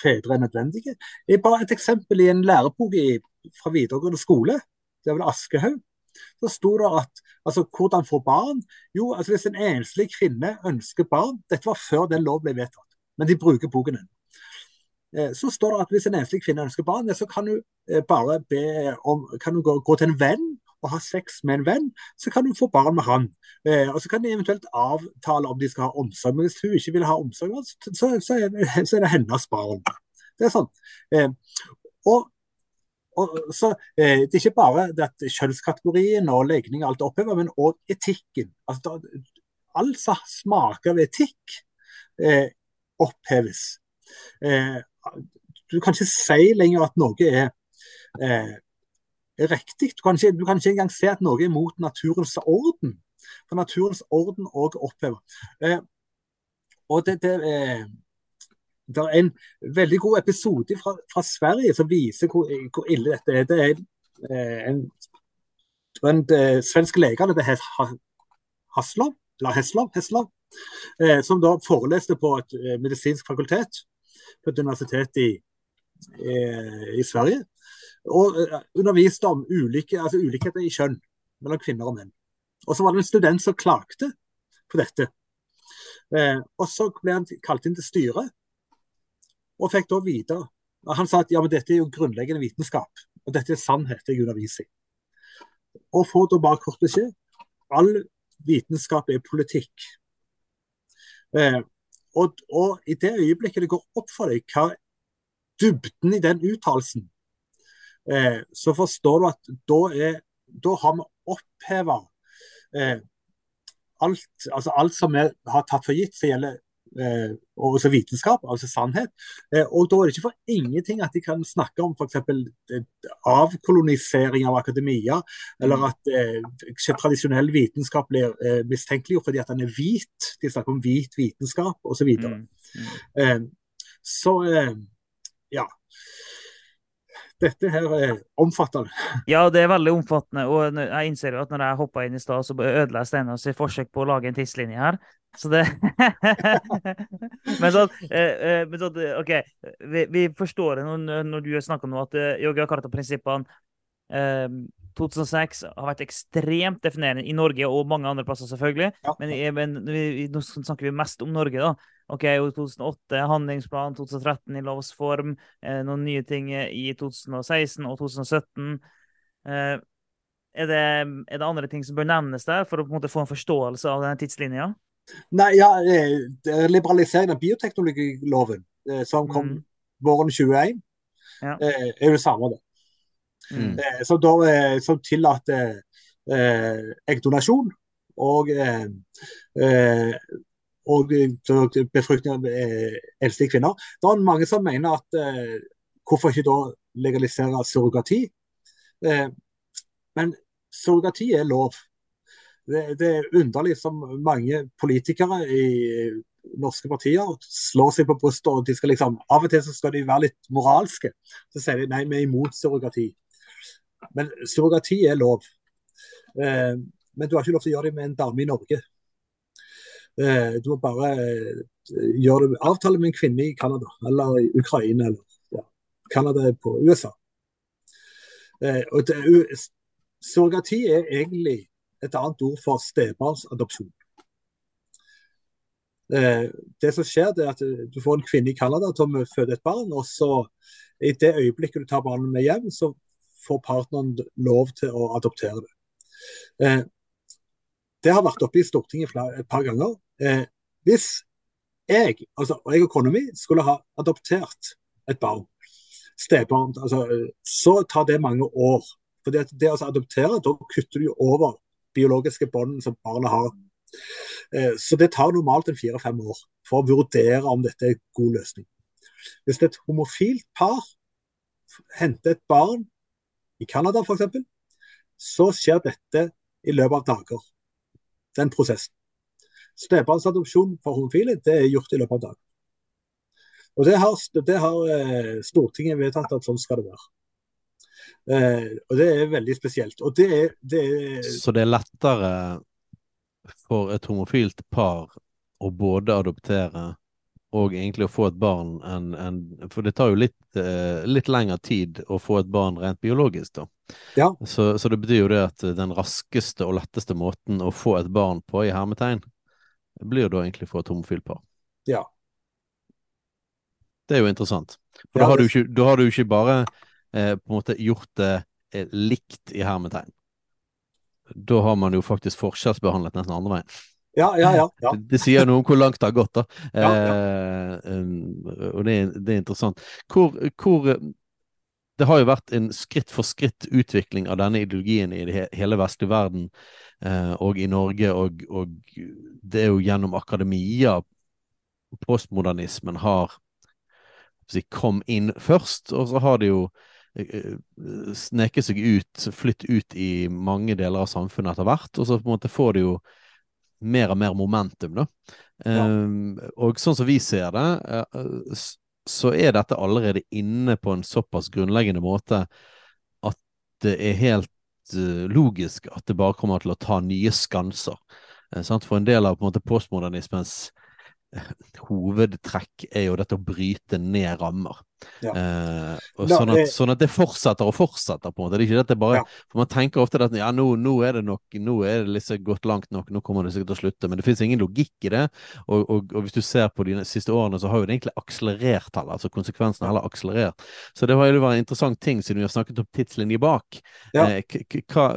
fedre er nødvendige. Er bare et eksempel i en lærebok i, fra videregående skole. Det er vel Aschehoug. Så sto det at altså, hvordan få barn? Jo, altså hvis en enslig kvinne ønsker barn Dette var før den lov ble vedtatt, men de bruker boken ennå. Eh, så står det at hvis en enslig kvinne ønsker barn, så kan du eh, bare be om, kan hun gå, gå til en venn og ha sex med en venn, så kan hun få barn med han. Eh, og Så kan de eventuelt avtale om de skal ha omsorg. Men hvis hun ikke vil ha omsorg, så, så, er, det hennes barn. Det er sånn. Eh, og, og, så eh, Det er ikke bare at kjønnskategorien og legning og alt er opphevet, men òg etikken. Altså, alt som smaker av etikk, eh, oppheves. Eh, du kan ikke si lenger at noe er eh, riktig. Du kan, ikke, du kan ikke engang se at noe er mot naturens orden. For naturens orden òg opphever. Eh, og det, det, eh, det, er en veldig god episode fra, fra Sverige som viser hvor, hvor, ille dette er. Det er eh, en, en, en svensk lege, det het Haslov, eller Heslov, Heslov eh, som da foreleste på et eh, medisinsk fakultet på et universitet i, eh, i Sverige og eh, underviste om ulike, altså ulikheter i kjønn mellom kvinner og menn. Og så var det en student som klagde på dette. Eh, og så ble han kalt inn til styret, og fikk da vite Han sa at ja, men dette er jo grunnleggende vitenskap, og dette er sannhet jeg underviser i. Og får da bare kort beskjed all vitenskap er politikk. Eh, og, og, i det øyeblikket det går opp for deg hva dybden i den uttalelsen eh, så forstår du at da, er, da har vi oppheva eh, alt, altså alt som vi har tatt for gitt som gjelder eh, også vitenskap, altså sannhet. Eh, og da er det ikke for ingenting at de kan snakke om f.eks. Eh, avkolonisering av akademia, eller at eh, tradisjonell vitenskap blir eh, mistenkeliggjort fordi at den er hvit. De snakker om hvit vitenskap osv. Så, videre. mm. mm. Eh, så ja dette her er omfattende. Ja, det er veldig omfattende. Og jeg innser jo at når jeg hoppa inn i stad, så ødela jeg Steinars forsøk på å lage en tidslinje her. Så det (laughs) Men sånn, eh, men sånn OK. Vi, vi, forstår det når, når du snakker om at yoga karata-prinsippene eh, 2006 har vært ekstremt definerende i Norge og mange andre plasser, selvfølgelig. Ja. Men, men vi, nå snakker vi mest om Norge, da. OK, 2008, handlingsplan, 2013 i lovs form, eh, noen nye ting i 2016 og 2017. Eh, er, det, er, det, andre ting som bør nevnes der, for å på en måte få en forståelse av denne tidslinja? Nei, ja, eh, Liberaliseringen av bioteknologiloven, eh, som kom mm. våren 2021, ja. Eh, er jo det samme. det. Mm. Eh, som, da, eh, som tillater eh, eggdonasjon og, og befruktning av eldste kvinner. Det er mange som mener at hvorfor ikke da legalisere surrogati? men surrogati er lov. Det, det, er underlig som mange politikere i norske partier slår seg på brystet og de skal liksom, Av og til så skal de være litt moralske. Så sier de nei, vi er imot surrogati. Men surrogati er lov. Eh, men du har ikke lov til å gjøre det med en dame i Norge. Eh, du må bare eh, gjøre det, avtale med en kvinne i Canada eller i Ukraina eller ja, Canada på USA. Eh, og det, surrogati er egentlig et annet ord for stebarnsadopsjon. Det som skjer, det er at du får en kvinne i Canada til å føde et barn, og så i det øyeblikket du tar barnet med hjem, så får partneren lov til å adoptere det. Det har vært oppe i Stortinget et par ganger. Eh, hvis jeg, altså jeg og kona mi skulle ha adoptert et barn, stebarn, altså, så tar det mange år. For det, det å adoptere, da kutter du over biologiske bånd som barnet har. Eh, så det tar normalt en fire-fem år for å vurdere om dette er en god løsning. Hvis et homofilt par henter et barn i Canada f.eks., så skjer dette i løpet av dager. Den prosessen. Stebarnsadopsjon for homofile det er gjort i løpet av dagen. Og Det har, det har eh, Stortinget vedtatt at sånn skal det være. Eh, og Det er veldig spesielt. Det er, det er Så det er lettere for et homofilt par å både adoptere og egentlig å få et barn enn en, For det tar jo litt, eh, litt lengre tid å få et barn rent biologisk, da. Ja. Så, så, det betyr jo det at den raskeste og letteste måten å få et barn på, i hermetegn, blir jo da egentlig for et homofilt par. Ja. Det er jo interessant. For Ja, da, har du det- ikke, da har du ikke bare eh, på en måte gjort det eh, likt i hermetegn. Da har man jo faktisk forskjellsbehandlet nesten andre veien. Ja, ja, ja. ja. Det, det sier noe om hvor langt det har gått, da. Ja, Eh, um, og det, er- det er interessant. Hvor, hvor Det har jo vært en skritt for skritt utvikling av denne ideologien i det, he- hele vestlige verden eh, og i Norge, og, og det er jo gjennom akademia postmodernismen har si, kom inn først, og så har det jo eh, sneket seg ut, flytt ut i mange deler av samfunnet etter hvert, og så på en måte får det jo mer og mer momentum, da. Ja. Um, og sånn som vi ser det, eh, så er dette allerede inne på en såpass grunnleggende måte at det er helt eh, logisk at det bare kommer til å ta nye skanser. Eh. For en del av på en måte postmodernismens (laughs) hovedtrekk er jo dette å bryte ned rammer. Ja. Eh, Da, sånn, at, sånn at det fortsetter og fortsetter, på en måte. Det er ikke dette bare Ja. For man tenker ofte at ja, nå, nå er det nok, nå er det liksom gått langt nok, nå kommer det sikkert til å slutte. Men det finnes ingen logikk i det. Og, og, og hvis du ser på de siste årene, så har jo det egentlig akselerert heller. Altså konsekvensene har heller akselerert. Så det var jo en interessant ting, siden vi har snakket om tidslinje bak. Ja. Eh, hva,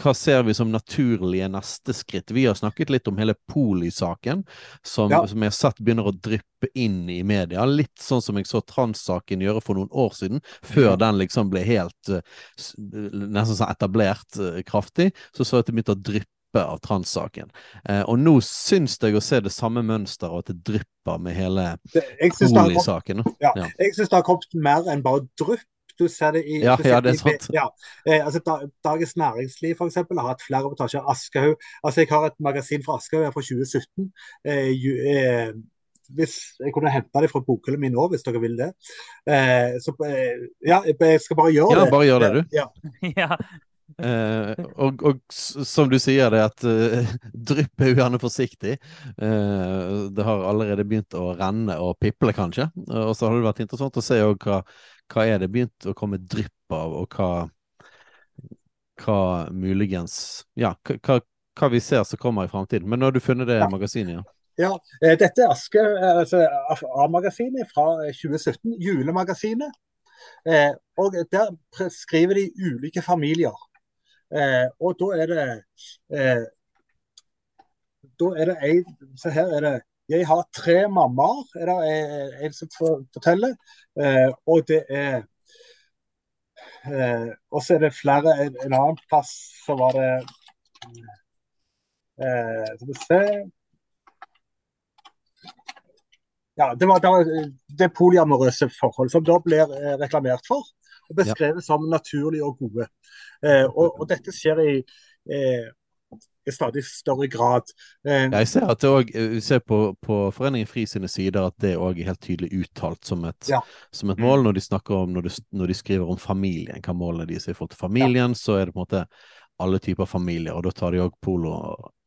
hva ser vi som naturlige neste skritt? Vi har snakket litt om hele Poli-saken, som, Ja. som jeg har sett begynner å dryppe inn i media. Litt sånn som jeg så trans-saken gjøre for noen år siden, før Ja. den liksom ble helt eh, nesten sånn etablert eh, kraftig. Så så jeg at det begynte å dryppe av trans-saken. Eh, og nå syns jeg å se det samme mønsteret, og at det drypper med hele Poli-saken. ja, Ja. jeg syns det har kommet mer enn bare drypp. Du ser det i Ja, ser ja, det er i- sant. Ja, eh, altså, da, Dagens Næringsliv for eksempel, har hatt flere reportasjer Aschehoug. Altså, jeg har et magasin fra Aschehoug fra 2017. Eh, ju, eh, hvis Jeg kunne hente det fra bokhyllen min nå, hvis dere vil det. Eh, så eh, ja, jeg skal bare gjøre Ja, det. bare gjør det, du. Ja, (laughs) ja. Eh, og, og som du sier, det at (laughs) uh, drypp er ugjerne gjerne forsiktig. Eh, det har allerede begynt å renne og piple, kanskje. Og så har det vært interessant å se hva, hva er det begynt å komme drypp av, og hva, hva muligens Ja, hva, hva, vi ser som kommer i framtiden. Men nå har du funnet det Ja. magasinet, ja. Ja, eh, Dette er Aske, eh, altså A-magasinet fra eh, 2017, julemagasinet. Eh, og Der skriver de ulike familier. Eh, og da er det eh, Da er det ei Se her er det Jeg har tre mammaer, er det eh, en som forteller. Eh, og det er eh, Og så er det flere En, en annen plass så var det eh, Skal vi se ja, det, var, det, var, det polyamorøse forhold som da blir eh, reklamert for og beskrevet som naturlige og gode. Eh, og, og dette skjer i, eh, i stadig større grad. Eh, Jeg ser at det også, ser på, på Foreningen FRI sine sider at det òg er helt tydelig uttalt som et, Ja. som et mål når de snakker om, når de, når de skriver om familien, hva målene deres er i forhold til familien, så er det på en måte alle typer familier, og da tar de òg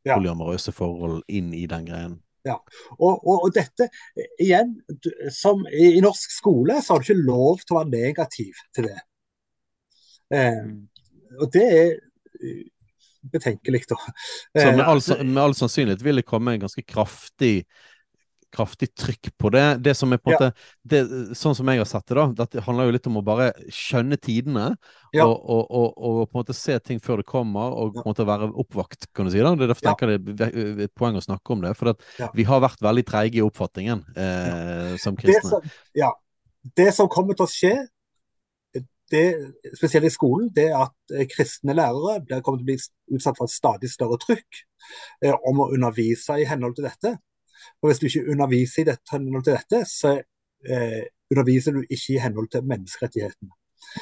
Ja. polyamorøse forhold inn i den greien. og, og, og dette, eh, igjen, som i, i norsk skole så har du ikke lov til å være negativ til det. Eh, Mm. og det er eh, betenkelig, da. Så med Eh, all, med all sannsynlighet vil det komme en ganske kraftig kraftig trykk på det. Det som er på en Ja. måte det, Sånn som jeg har sett det, da. Dette handler jo litt om å bare skjønne tidene. Ja. Og, og, og, og på en måte se ting før det kommer, og på en måte være oppvakt, kan du si. da. Det er derfor Ja. tenker det er et poeng å snakke om det. For vi har vært veldig treige i oppfattingen eh, som det kristne. som, ja, det som kommer til å skje, det, spesielt i skolen, det at eh, kristne lærere blir, kommer til å bli utsatt for et stadig større trykk eh, om å undervise i henhold til dette. Og Hvis du ikke underviser i dette, henhold til dette, så eh, underviser du ikke i henhold til menneskerettighetene.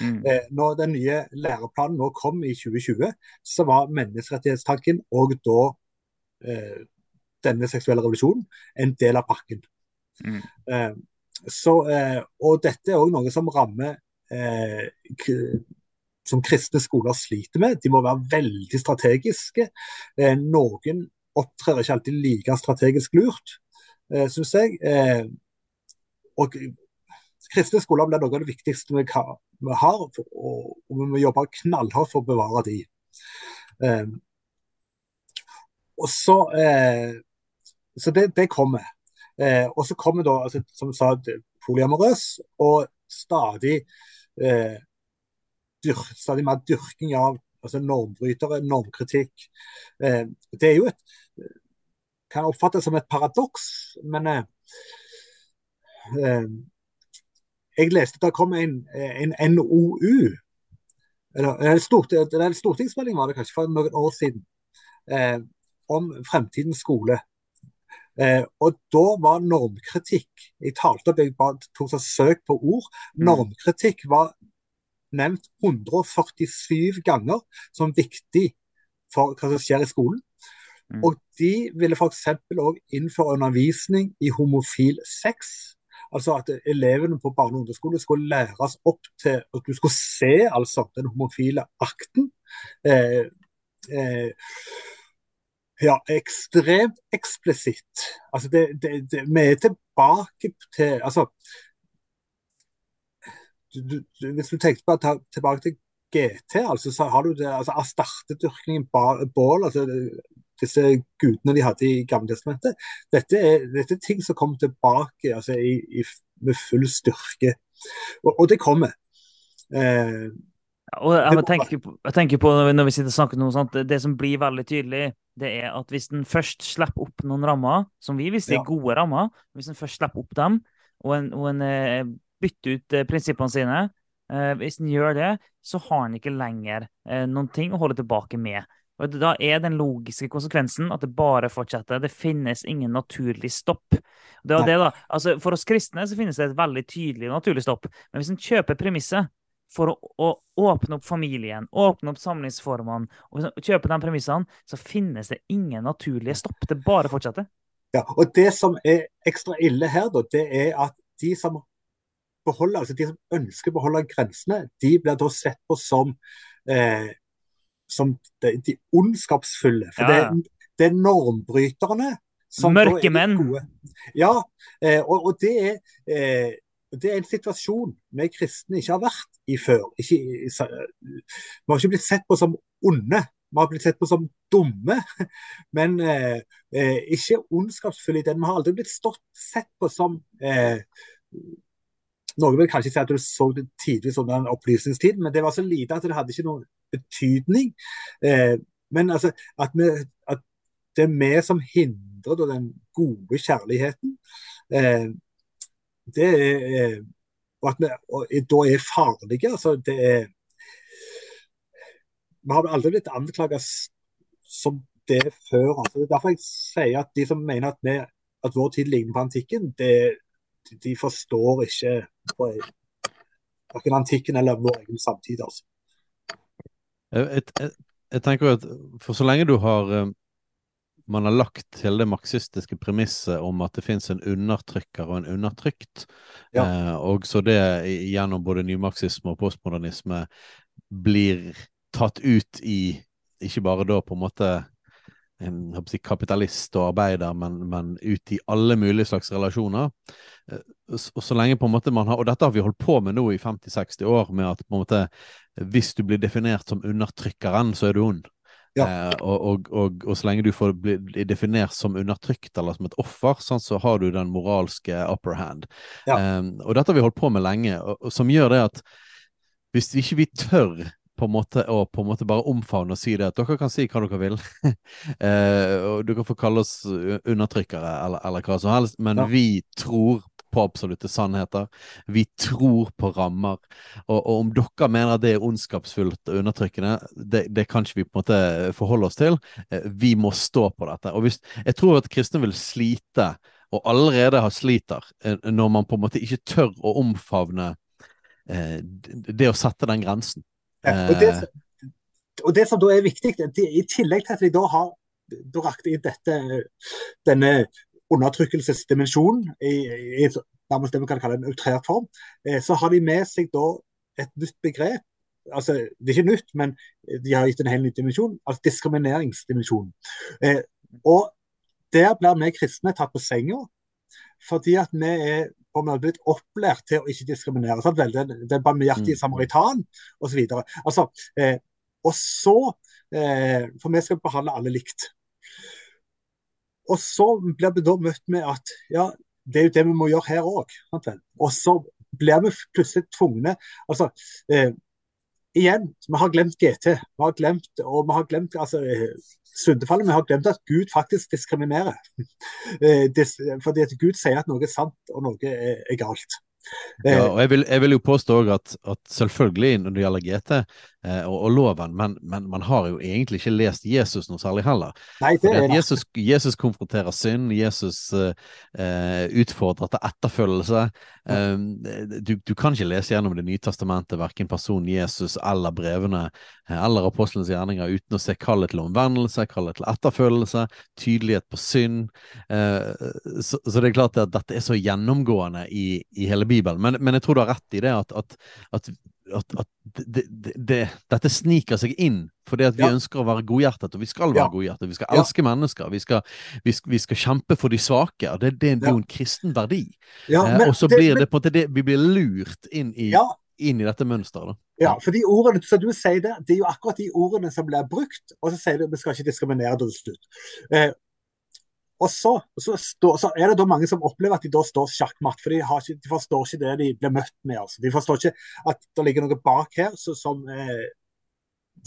Mm. Eh, når den nye læreplanen nå kom i 2020, så var menneskerettighetstanken og da eh, denne seksuelle revolusjonen en del av pakken. Mm. Eh, så, eh, og dette er òg noe som rammer som kristne skoler sliter med. De må være veldig strategiske. Eh, noen opptrer ikke alltid like strategisk lurt. eh, syns jeg. Eh, og kristne skoler blir noe av det viktigste vi, har, og, vi må jobbe knallhardt for å bevare de. Eh, og så, eh, så det, det kommer. Eh, og så kommer da, altså, som du sa, polyamorøs og stadig, eh, dyr, stadig mer dyrking av altså normbrytere, normkritikk. Eh, det er jo et kan oppfattes som et paradoks, men eh, eh, jeg leste at det kom en, en NOU, eller en, stort, stortingsmelding var det kanskje for noen år siden, eh, om fremtidens skole. Eh, og da var normkritikk Jeg talte opp, jeg tok et søk på ord. Mm. Normkritikk var nevnt 147 ganger som viktig for hva som skjer i skolen. Mm. Og de ville f.eks. òg innføre undervisning i homofil sex. Altså at elevene på barne- og ungdomsskole skulle læres opp til at du skulle se altså den homofile akten. Eh, eh, ja, ekstremt eksplisitt. Altså det, det, det, vi er tilbake til altså du, du, Hvis du tenker på å ta tilbake til GT, altså, så har du det, altså Astartedyrkningen, bål, altså disse gudene de hadde i Gammeltestamentet. Dette, er, dette er ting som kommer tilbake altså, i, i, med full styrke. Og, og det kommer. Eh, og jeg, tenker på, jeg tenker på når vi sitter og snakker noe sånt, Det som blir veldig tydelig, det er at hvis en først slipper opp noen rammer, som vi visste er ja. gode rammer, hvis en først slipper opp dem, og en, og en bytter ut eh, prinsippene sine. Eh, hvis en gjør det, så har en ikke lenger eh, noen ting å holde tilbake med. Og Da er den logiske konsekvensen at det bare fortsetter. Det finnes ingen naturlig stopp. Det det da. Altså, for oss kristne så finnes det et veldig tydelig naturlig stopp. Men hvis en kjøper premisset for å, å, åpne opp familien, åpne opp samlingsformene, og kjøpe de premissene, så finnes det ingen naturlige stopp. Det bare fortsetter. Ja, og Det som er ekstra ille her, da, det er at de som beholder, altså de som ønsker å beholde grensene, de blir da sett på som, eh, som de, de, ondskapsfulle. For ja. det, det, er normbryterne. Mørke menn. Ja, eh, og, og, det er eh, det er en situasjon vi kristne ikke har vært i før. Ikke, vi har ikke blitt sett på som onde, vi har blitt sett på som dumme. (laughs) Men eh, eh ikke ondskapsfulle i den. Vi har aldri blitt stått, sett på som eh, noen vil kanskje si at du så det tidvis under en opplysningstid, men det var så lite at det hadde ikke noen betydning. Eh, men altså, at, vi, at, det er vi som hindrer den gode kjærligheten. Eh, det er, eh, og at vi og, da er farlige. altså det er Vi har aldri blitt anklaget som det før. altså Det er derfor jeg sier at de som mener at, vi, at vår tid ligner på antikken, det, de forstår ikke verken antikken eller vår egen samtid. altså. Jeg, jeg, jeg, tenker at for så lenge du har eh, man har lagt hele det marxistiske premisset om at det finnes en undertrykker og en undertrykt, ja. eh, og så det gjennom både nymarxisme og postmodernisme blir tatt ut i ikke bare da på en måte en si, kapitalist og arbeider, men, men, ut i alle mulige slags relasjoner. Eh, og så lenge på en måte man har, og dette har vi holdt på med nå i 50-60 år, med at på en måte hvis du blir definert som undertrykkeren, så er du ond. Ja. Eh, og, og, og, så lenge du får bli definert som undertrykt eller som et offer, sånn, så har du den moralske upper hand. Ja. Eh, og dette har vi holdt på med lenge, og, som gjør det at hvis ikke vi tør på en måte å på en måte bare omfavne og si det at dere kan si hva dere vil. (laughs) eh, og Dere får kalle oss undertrykkere eller, eller hva som helst, men ja. vi tror på absolutte sannheter. Vi tror på rammer. Og, og om dere mener det er ondskapsfullt og undertrykkende, det, det, kan ikke vi på en måte forholde oss til. Eh, vi må stå på dette. Og hvis, jeg tror at kristne vil slite, og allerede har sliter, eh, når man på en måte ikke tør å omfavne eh, det å sette den grensen. Og det, og det, som da er viktig, det, i tillegg til at vi da har brakt inn dette, denne undertrykkelsesdimensjonen i, i nærmest det vi kan kalle en outrert form, eh, så har de med seg da et nytt begrep. altså Det er ikke nytt, men de har gitt en helt ny dimensjon. altså Diskrimineringsdimensjonen. Eh, og der blir vi kristne tatt på senga fordi at vi er på en måte blitt opplært til å ikke diskriminere. Sant? Vel, den, den barmhjertige Mm. samaritan osv. Altså, eh, og så eh, For vi skal behandle alle likt. Og så blir vi da møtt med at ja, det er jo det vi må gjøre her òg. Og så blir vi plutselig tvungne Altså, eh, igjen, vi har glemt GT. Vi har glemt, og vi har glemt altså, eh, syndefallet. Vi har glemt at Gud faktisk diskriminerer. (laughs) Eh, fordi at Gud sier at noe er sant, og noe er, galt. Eh, Ja, og jeg vil, jeg vil jo påstå at, at selvfølgelig når det gjelder GT eh, og, og loven, men, men man har jo egentlig ikke lest Jesus noe særlig heller. nei, det er det. Jesus, Jesus konfronterer synd, Jesus eh, eh, utfordrer til etterfølgelse. Eh, du, du kan ikke lese gjennom Det nye testamentet, verken personen Jesus eller brevene eh, eller apostelens gjerninger, uten å se kallet til omvendelse, kallet til etterfølgelse, tydelighet på synd. Eh, så, så det er klart at dette er så gjennomgående i, i hele Bibelen. Men, men jeg tror du har rett i det at, at, at at, at det, det, det, dette sniker seg inn fordi at vi Ja. ønsker å være godhjertet, og vi skal være Ja. godhjertet. Vi skal Ja. elske mennesker. Vi skal, vi, skal, vi skal kjempe for de svake. og Det, det, det er jo en kristen verdi. ja, eh, og så det- blir det på en måte det, vi blir lurt inn i, ja, inn i dette mønsteret. Ja, for de ordene som du sier det, det er jo akkurat de ordene som blir brukt. Og så sier du vi skal ikke diskriminere til slutt. Eh, og så, så, stå, så er det da mange som opplever at de da står sjakkmatt, for de, har ikke, de forstår ikke det de blir møtt med. Altså. De forstår ikke at det ligger noe bak her så, som, eh,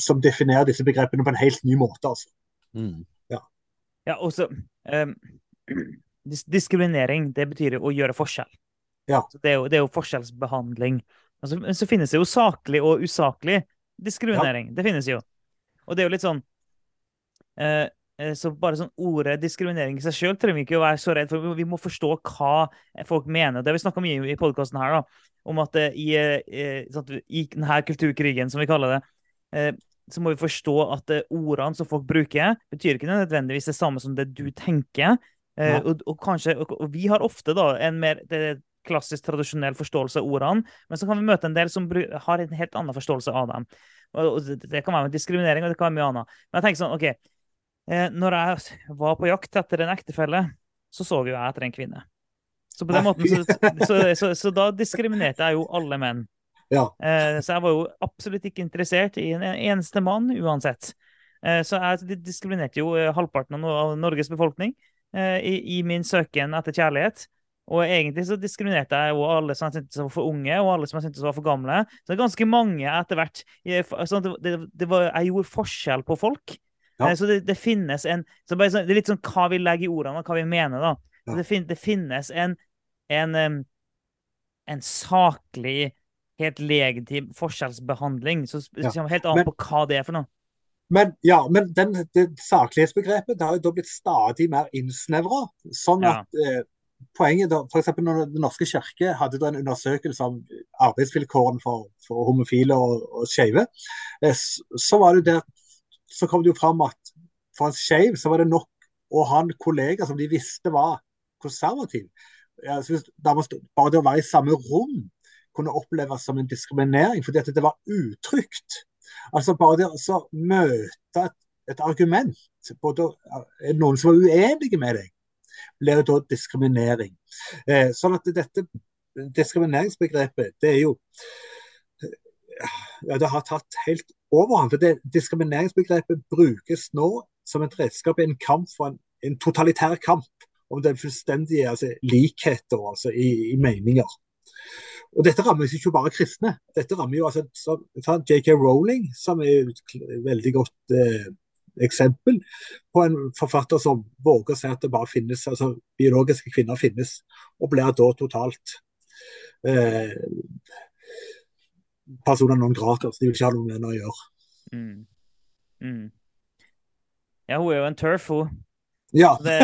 som definerer disse begrepene på en helt ny måte. Altså. Mm. Ja, også ehm, dis Diskriminering, det betyr å gjøre forskjell. Ja. Så det, er jo, det er jo forskjellsbehandling. Altså, men så finnes det jo saklig og usaklig diskriminering. Det finnes jo. Og det er jo litt sånn eh, Så bare sånn ordet diskriminering i seg sjøl trenger vi ikke å være så redd for. Vi må forstå hva folk mener. Det har vi snakka mye i podkasten her, da, om at eh, i, eh, sånn i denne kulturkrigen, som vi kaller det, eh, så må vi forstå at eh, ordene som folk bruker, betyr ikke nødvendigvis det samme som det du tenker. Eh, Ja. og, og, kanskje, og, og vi har ofte da en mer det er klassisk tradisjonell forståelse av ordene, men så kan vi møte en del som har en helt annen forståelse av dem. Og, det, det kan være med diskriminering, og det kan være mye annet. Men jeg tenker sånn, OK eh, Når jeg var på jakt etter en ektefelle, så så jo jeg etter en kvinne. Så på den måten, så, så, så, så da diskriminerte jeg jo alle menn. Ja. Eh, så jeg var jo absolutt ikke interessert i en eneste mann uansett. Eh, så jeg diskriminerte jo eh, halvparten av Norges befolkning eh, i, i min søken etter kjærlighet. Og egentlig så diskriminerte jeg jo alle som jeg syntes var for unge, og alle som jeg syntes var for gamle. Så det er ganske mange etter hvert. Sånn det, det, det var, jeg gjorde forskjell på folk. Ja. Eh, Så det, det finnes en så sånn, Det er litt sånn hva vi legger i ordene, og hva vi mener, da. Så Ja. det, fin, det finnes en, en, en saklig, helt legitim forskjellsbehandling. Så det kommer helt an på hva det er for noe. Men, ja, men den, det saklighetsbegrepet det har jo da blitt stadig mer innsnevra. Sånn at eh, poenget da, for når Den norske kirke hadde da en undersøkelse om arbeidsvilkårene for, for homofile og, og skeive, eh, så var det der så kom det jo fram at for en skeiv så var det nok å ha en kollega som de visste var konservativ. Jeg synes bare det å være i samme rom kunne oppleves som en diskriminering, fordi at det var utrygt. Altså bare det å møte et, et argument, både noen som er uenige med deg, blir det da diskriminering. Eh, sånn at dette diskrimineringsbegrepet, det er jo ja, det har tatt helt det, diskrimineringsbegrepet brukes nå som et redskap i en kamp for en, en totalitær kamp om den fullstendige altså, likheten altså, i, i meninger. Og dette rammer ikke bare kristne. Dette rammer jo altså så- J.K. Rowling, som er et veldig godt eh, eksempel på en forfatter som våger å si at det bare finnes, altså biologiske kvinner finnes, og blir da totalt eh, personer noen grater, Så de vil ikke ha noe med henne å gjøre. Mm. Mm. Ja, hun er jo en turf, hun. Ja, Det,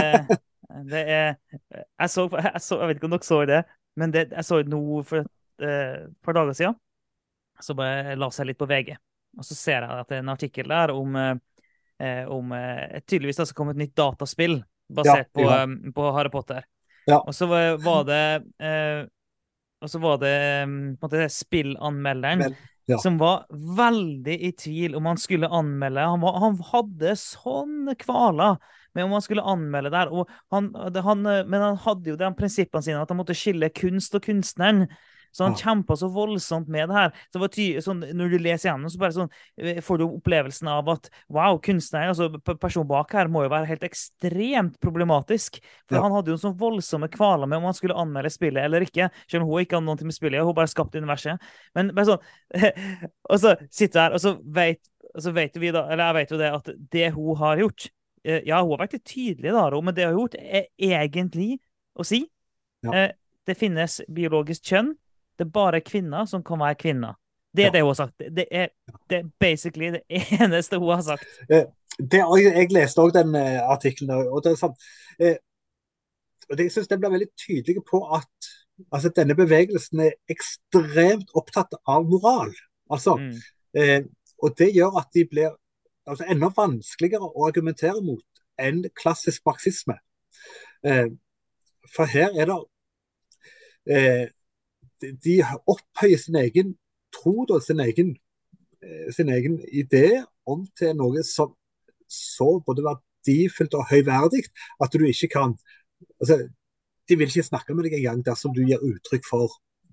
det er jeg, så, jeg så Jeg vet ikke om dere så det, men det, jeg så det nå for et eh, par dager siden. Så bare la seg litt på VG, og så ser jeg at det er en artikkel der om, eh, eh, om eh, tydeligvis det skal komme et nytt dataspill basert Ja, på, ja. eh, på Harry Potter. Ja. Og så var, var det eh, Og så var det på en måte spillanmelderen Men, ja. som var veldig i tvil om han skulle anmelde. Han, var, han hadde sånne kvaler med om han skulle anmelde der. Han, han, men han hadde jo de prinsippene sine at han måtte skille kunst og kunstneren. Så han ja. kjempa så voldsomt med det her. Så det var ty sånn, når du leser gjennom, så bare sånn, eh, får du opplevelsen av at wow, kunstneren, altså personen bak her, må jo være helt ekstremt problematisk. For ja. han hadde jo sånn voldsomme kvaler med om han skulle anmelde spillet eller ikke. Selv om hun ikke hadde noe med spillet, hun bare skapte universet. Men bare sånn (laughs) Og så sitter du her, og så vet, og så vet vi da, eller jeg vet jo det, at det hun har gjort eh, Ja, hun har vært litt tydelig, da, men det hun har gjort, er egentlig å si ja. Eh, det finnes biologisk kjønn, det er bare kvinner som kan være kvinner. Det er det hun har sagt. Det er, det er, basically det eneste hun har sagt. Eh, det, jeg leste òg den uh, artikkelen. og det er sånn, og Jeg syns den blir veldig tydelig på at altså, denne bevegelsen er ekstremt opptatt av moral. Altså, mm. og det gjør at de blir altså, enda vanskeligere å argumentere mot enn klassisk marxisme. for her er det de opphøyer sin egen tro, da, sin egen, eh, sin egen idé om til noe som så både verdifullt og høyverdig at du ikke kan altså, De vil ikke snakke med deg engang dersom du gir uttrykk for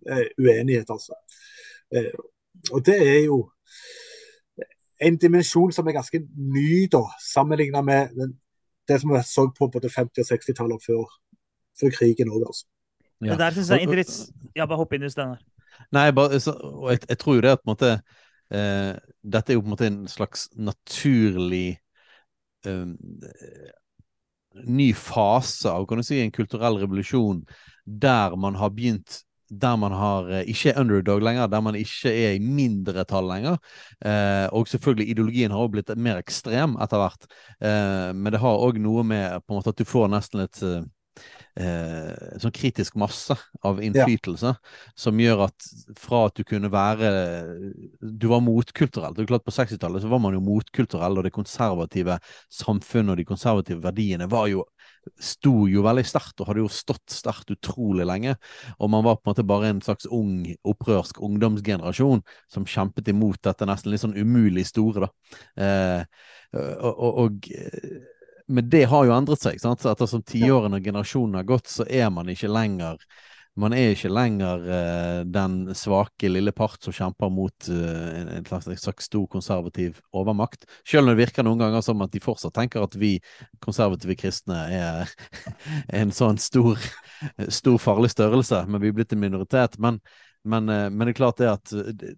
uh, uenighet. altså. Uh, og det er jo en dimensjon som er ganske ny, da, sammenlignet med den, det som vi så på både 50- og 60-tallet før, før krigen òg. Altså. Ja. Det der syns jeg er interessant. Ja, bare hopp inn i Steinar. Nei, bare, så, jeg, jeg, tror jo det at på en måte eh, Dette er jo på en måte en slags naturlig eh, ny fase av kan du si, en kulturell revolusjon der man har begynt der man har, eh, ikke er underdog lenger, der man ikke er i mindretall lenger. Eh, og selvfølgelig, ideologien har også blitt mer ekstrem etter hvert. Eh, men det har òg noe med på en måte at du får nesten et eh, eh, sånn kritisk masse av innflytelse, ja. som gjør at fra at du kunne være Du var motkulturell. Det er klart På 60-tallet så var man jo motkulturell, og det konservative samfunnet og de konservative verdiene var jo sto jo veldig sterkt, og hadde jo stått sterkt utrolig lenge. Og man var på en måte bare en slags ung, opprørsk ungdomsgenerasjon som kjempet imot dette nesten litt sånn umulig store, da. Eh, og, og, og men det har jo endret seg. sant? Ettersom tiårene og generasjonene har gått, så er man ikke lenger man er ikke lenger uh, den svake lille part som kjemper mot uh, en, en, slags, en, slags, stor konservativ overmakt. Selv om det virker noen ganger som at de fortsatt tenker at vi konservative kristne er (laughs) en sånn stor, stor farlig størrelse, men vi er blitt en minoritet. Men, men, uh, men det er klart det at det,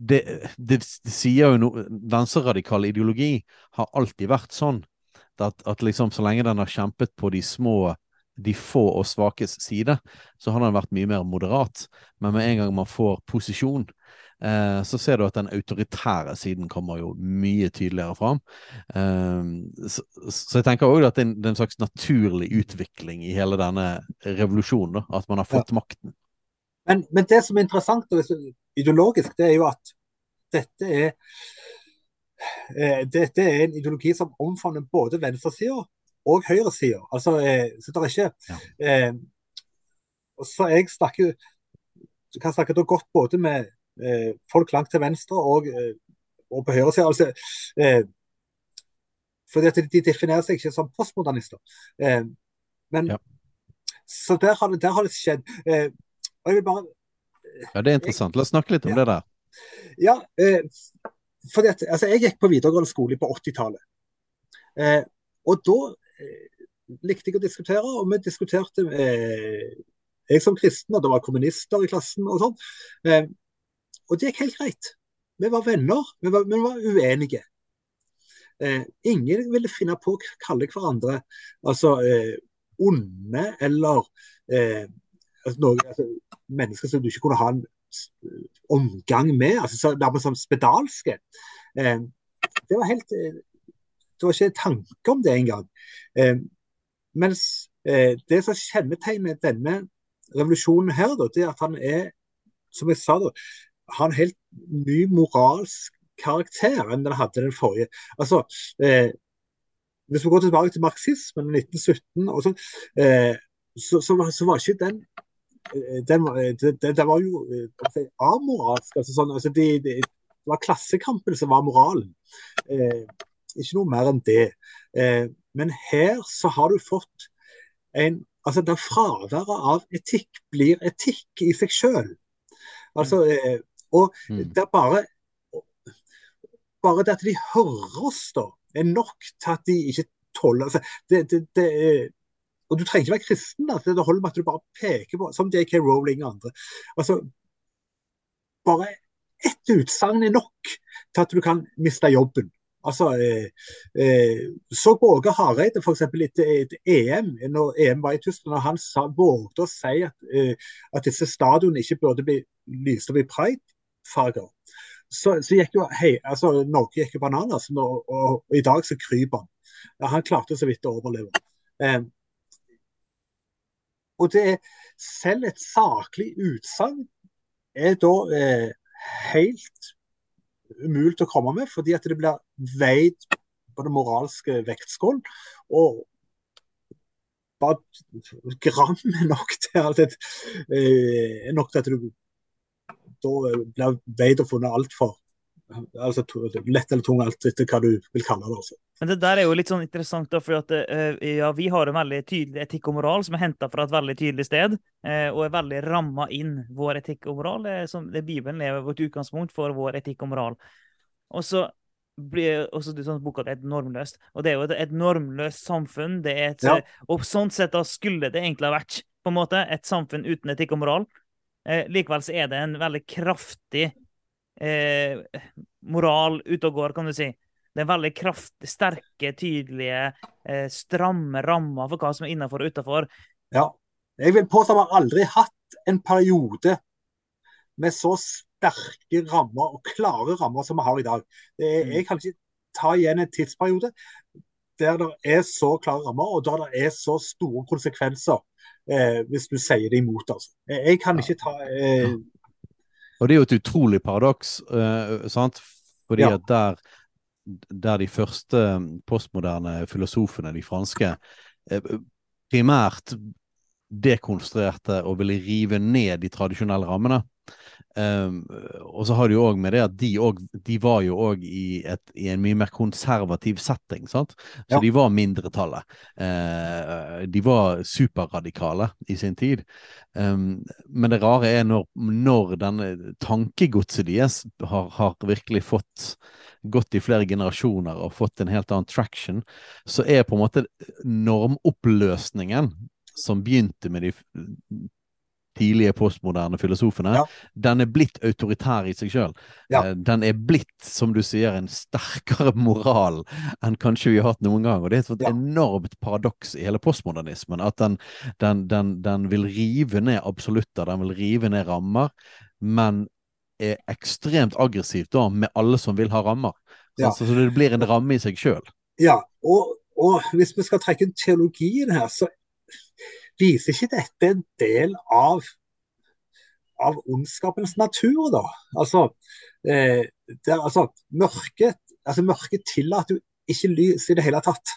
det, det, sier jo noe Venstreradikal ideologi har alltid vært sånn at, at liksom så lenge den har kjempet på de små, de få og svakes side, så har den vært mye mer moderat. Men med en gang man får posisjon, eh, så ser du at den autoritære siden kommer jo mye tydeligere fram. Eh, så, så, jeg tenker òg at det er, en, det er, en, slags naturlig utvikling i hele denne revolusjonen, da, at man har fått ja. makten. Men, men, det som er interessant og ideologisk, det er jo at dette er eh, dette er en ideologi som omfavner både venstresida og høyresida. Altså, eh, så det er ikke ja. eh, Så jeg snakker kan snakke da godt både med eh, folk langt til venstre og, eh, og på høyresida. Altså, eh, fordi at de definerer seg ikke som postmodernister. men ja. Så der har, det, der har det skjedd. og jeg vil bare ja, Det er interessant. La oss snakke litt om ja. det der. Ja, eh, fordi at, altså, Jeg gikk på videregående skole på 80-tallet. Eh, og da eh, likte jeg å diskutere, og vi diskuterte eh, Jeg som kristen, og det var kommunister i klassen og sånn. Eh, og det gikk helt greit. Vi var venner, vi var, vi var uenige. Eh, ingen ville finne på å kalle hverandre altså eh, onde eller altså, noe, altså, mennesker som du ikke kunne ha en omgang med, altså nærmest som spedalske. Eh, det var helt eh, Det var ikke tanke om det engang. Eh, mens eh, det som kjennetegner denne revolusjonen her, da, det er at han er, som jeg sa, da, har en helt ny moralsk karakter enn den hadde den forrige. Altså, eh, Hvis vi går tilbake til marxismen i 1917, og så, eh, så, så, så, var ikke den Eh, den, den det, det, var jo si, amoralsk. Altså sånn, altså de, de, det var klassekampen som var moralen. Eh, ikke noe mer enn det. Eh, men her så har du fått en Altså, der fraværet av etikk blir etikk i seg sjøl. Altså, eh, og Mm. det er bare Bare det at de hører oss, da, er nok til at de ikke tåler altså, det, det, det Og du trenger ikke være kristen. Da. Det holder med at du bare peker på, som JK Rowling og andre. Altså, bare ett utsagn er nok til at du kan miste jobben. Altså, eh, eh, så Åge Hareide f.eks. etter, et EM, når EM var i Tyskland, og han sa, vågde å si at, eh, at disse stadionene ikke burde bli lyst opp i pride-farger. Så, så gikk jo hei, altså, Norge gikk jo bananas, og, og, og i dag så kryper han. Ja, han klarte så vidt å overleve. Eh, og det er selv et saklig utsagn er da eh, helt umulig å komme med, fordi at det blir veid på den moralske vektskålen. Og bare gram er nok til at eh, nok til at du da blir veid og funnet altfor altså, lett eller tung, alt etter hva du vil kalle det. Altså. Men det der er jo litt sånn interessant, da, for at, eh, ja, vi har en veldig tydelig etikk og moral som er henta fra et veldig tydelig sted, eh, og er veldig ramma inn vår etikk og moral. Det er som, det Bibelen er vårt utgangspunkt for vår etikk og moral. Og så blir også det sånn boka er et normløst. Og det er jo et, et normløst samfunn. det er et, Ja. Og sånn sett da skulle det egentlig ha vært på en måte, et samfunn uten etikk og moral. Eh, likevel så er det en veldig kraftig eh, moral ute og går, kan du si. Det er veldig kraft, sterke, tydelige, eh, stramme rammer for hva som er innafor og utafor. Ja. Jeg vil påstå at vi har aldri hatt en periode med så sterke rammer og klare rammer som vi har i dag. Er, Mm. jeg kan ikke ta igjen en tidsperiode der det er så klare rammer, og der det er så store konsekvenser eh, hvis du sier det imot. Altså. Jeg jeg kan ikke ta eh, Og det er jo et utrolig paradoks, eh, sant? Fordi Ja. at der, der de første postmoderne filosofene, de franske, eh, primært dekonstruerte og ville rive ned de tradisjonelle rammene. Um, og så har du jo òg med det at de, også, de var jo òg i, i en mye mer konservativ setting, sant. Så Ja. de var mindretallet. Uh, de var superradikale i sin tid. Um, men det rare er når, når denne tankegodset deres har, har virkelig fått gått i flere generasjoner og fått en helt annen traction, så er på en måte normoppløsningen som begynte med de tidlige postmoderne filosofene, Ja. den er blitt autoritær i seg sjøl. Ja. Den er blitt, som du sier, en sterkere (laughs) moral enn kanskje vi har hatt noen gang. Og det er et sånt Ja. enormt paradoks i hele postmodernismen, at den, den, den, den vil rive ned absolutter, den vil rive ned rammer, men er ekstremt aggressivt da med alle som vil ha rammer. Så, Ja. så det blir en ramme i seg sjøl. Ja, og, og hvis vi skal trekke inn teologien her, så viser ikke dette en del av, av ondskapens natur, da? Altså, eh, det er, altså, mørket altså, mørket tillater jo ikke lys i det hele tatt.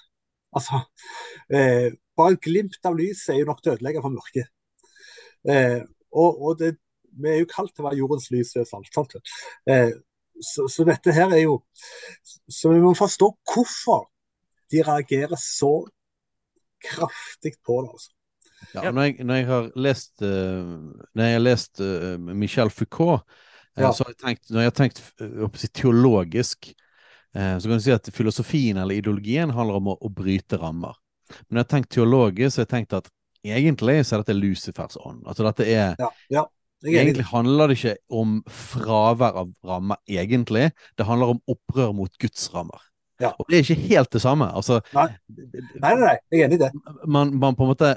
Altså, eh, bare et glimt av lys er jo nok til å ødelegge for mørket. Eh, og, og det, vi er jo kalt til å være jordens lys og salt. Sant? Eh, så, så dette her er jo Så vi må forstå hvorfor de reagerer så kraftig på det. Altså. Ja, når, jeg, når jeg har lest, eh, når jeg har lest eh, Michel Foucault, eh, Ja. så har jeg tenkt, når jeg har tenkt si, teologisk, så kan du si at filosofien eller ideologien handler om å, å bryte rammer. Men når jeg har tenkt teologisk, så har jeg tenkt at egentlig så er dette Lucifers ånd. Altså dette er Ja, ja. Egentlig handler det ikke om fravær av rammer, egentlig. Det handler om opprør mot Guds rammer. Ja. Og det er ikke helt det samme. Altså, Nei. Nei, nei, nei, jeg er enig i det. man, man på en måte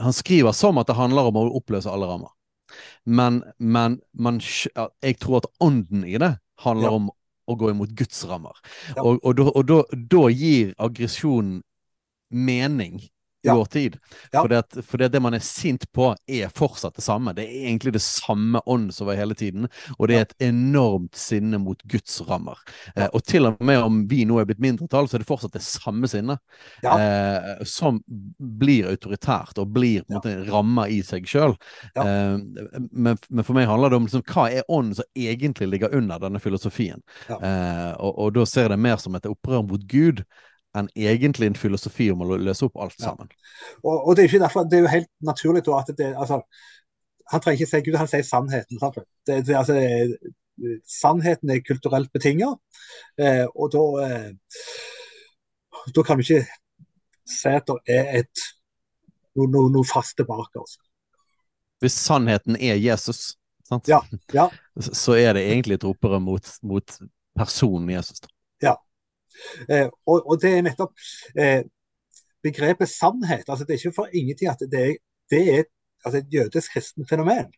Han skriver som at det handler om å oppløse alle rammer. Men, men man, jeg tror at ånden i det handler Ja. om å gå imot Guds rammer. Ja. Og, og, da, og da, da gir aggresjonen mening Ja. vår tid. Ja. Fordi at, fordi at det man er sint på, er fortsatt det samme. Det er egentlig det samme ånd som var hele tiden, og det er et enormt sinne mot Guds rammer. Eh, og til og med om vi nå er blitt mindretall, så er det fortsatt det samme sinnet, eh, som blir autoritært og blir på en måte i seg sjøl. Eh, men, men for meg handler det om liksom, hva er ånden som egentlig ligger under denne filosofien. Eh, og, og da ser jeg det mer som et opprør mot Gud enn egentlig en filosofi om å løse opp alt Ja. sammen. Og, og det er ikke derfor, det er jo helt naturlig da at det altså, Han trenger ikke si Gud, han sier sannheten. Sant? Det, det, altså, sannheten er kulturelt betinget, eh, og da eh, Da kan vi ikke si at det er et noe, no, no fast tilbake. Altså. Hvis sannheten er Jesus, sant? Ja, ja. (laughs) så er det egentlig et opprør mot, mot personen Jesus. Da. Eh, og, og det er nettopp eh, begrepet sannhet. altså Det er ikke for ingenting at det er, det er altså, et jødisk kristent fenomen.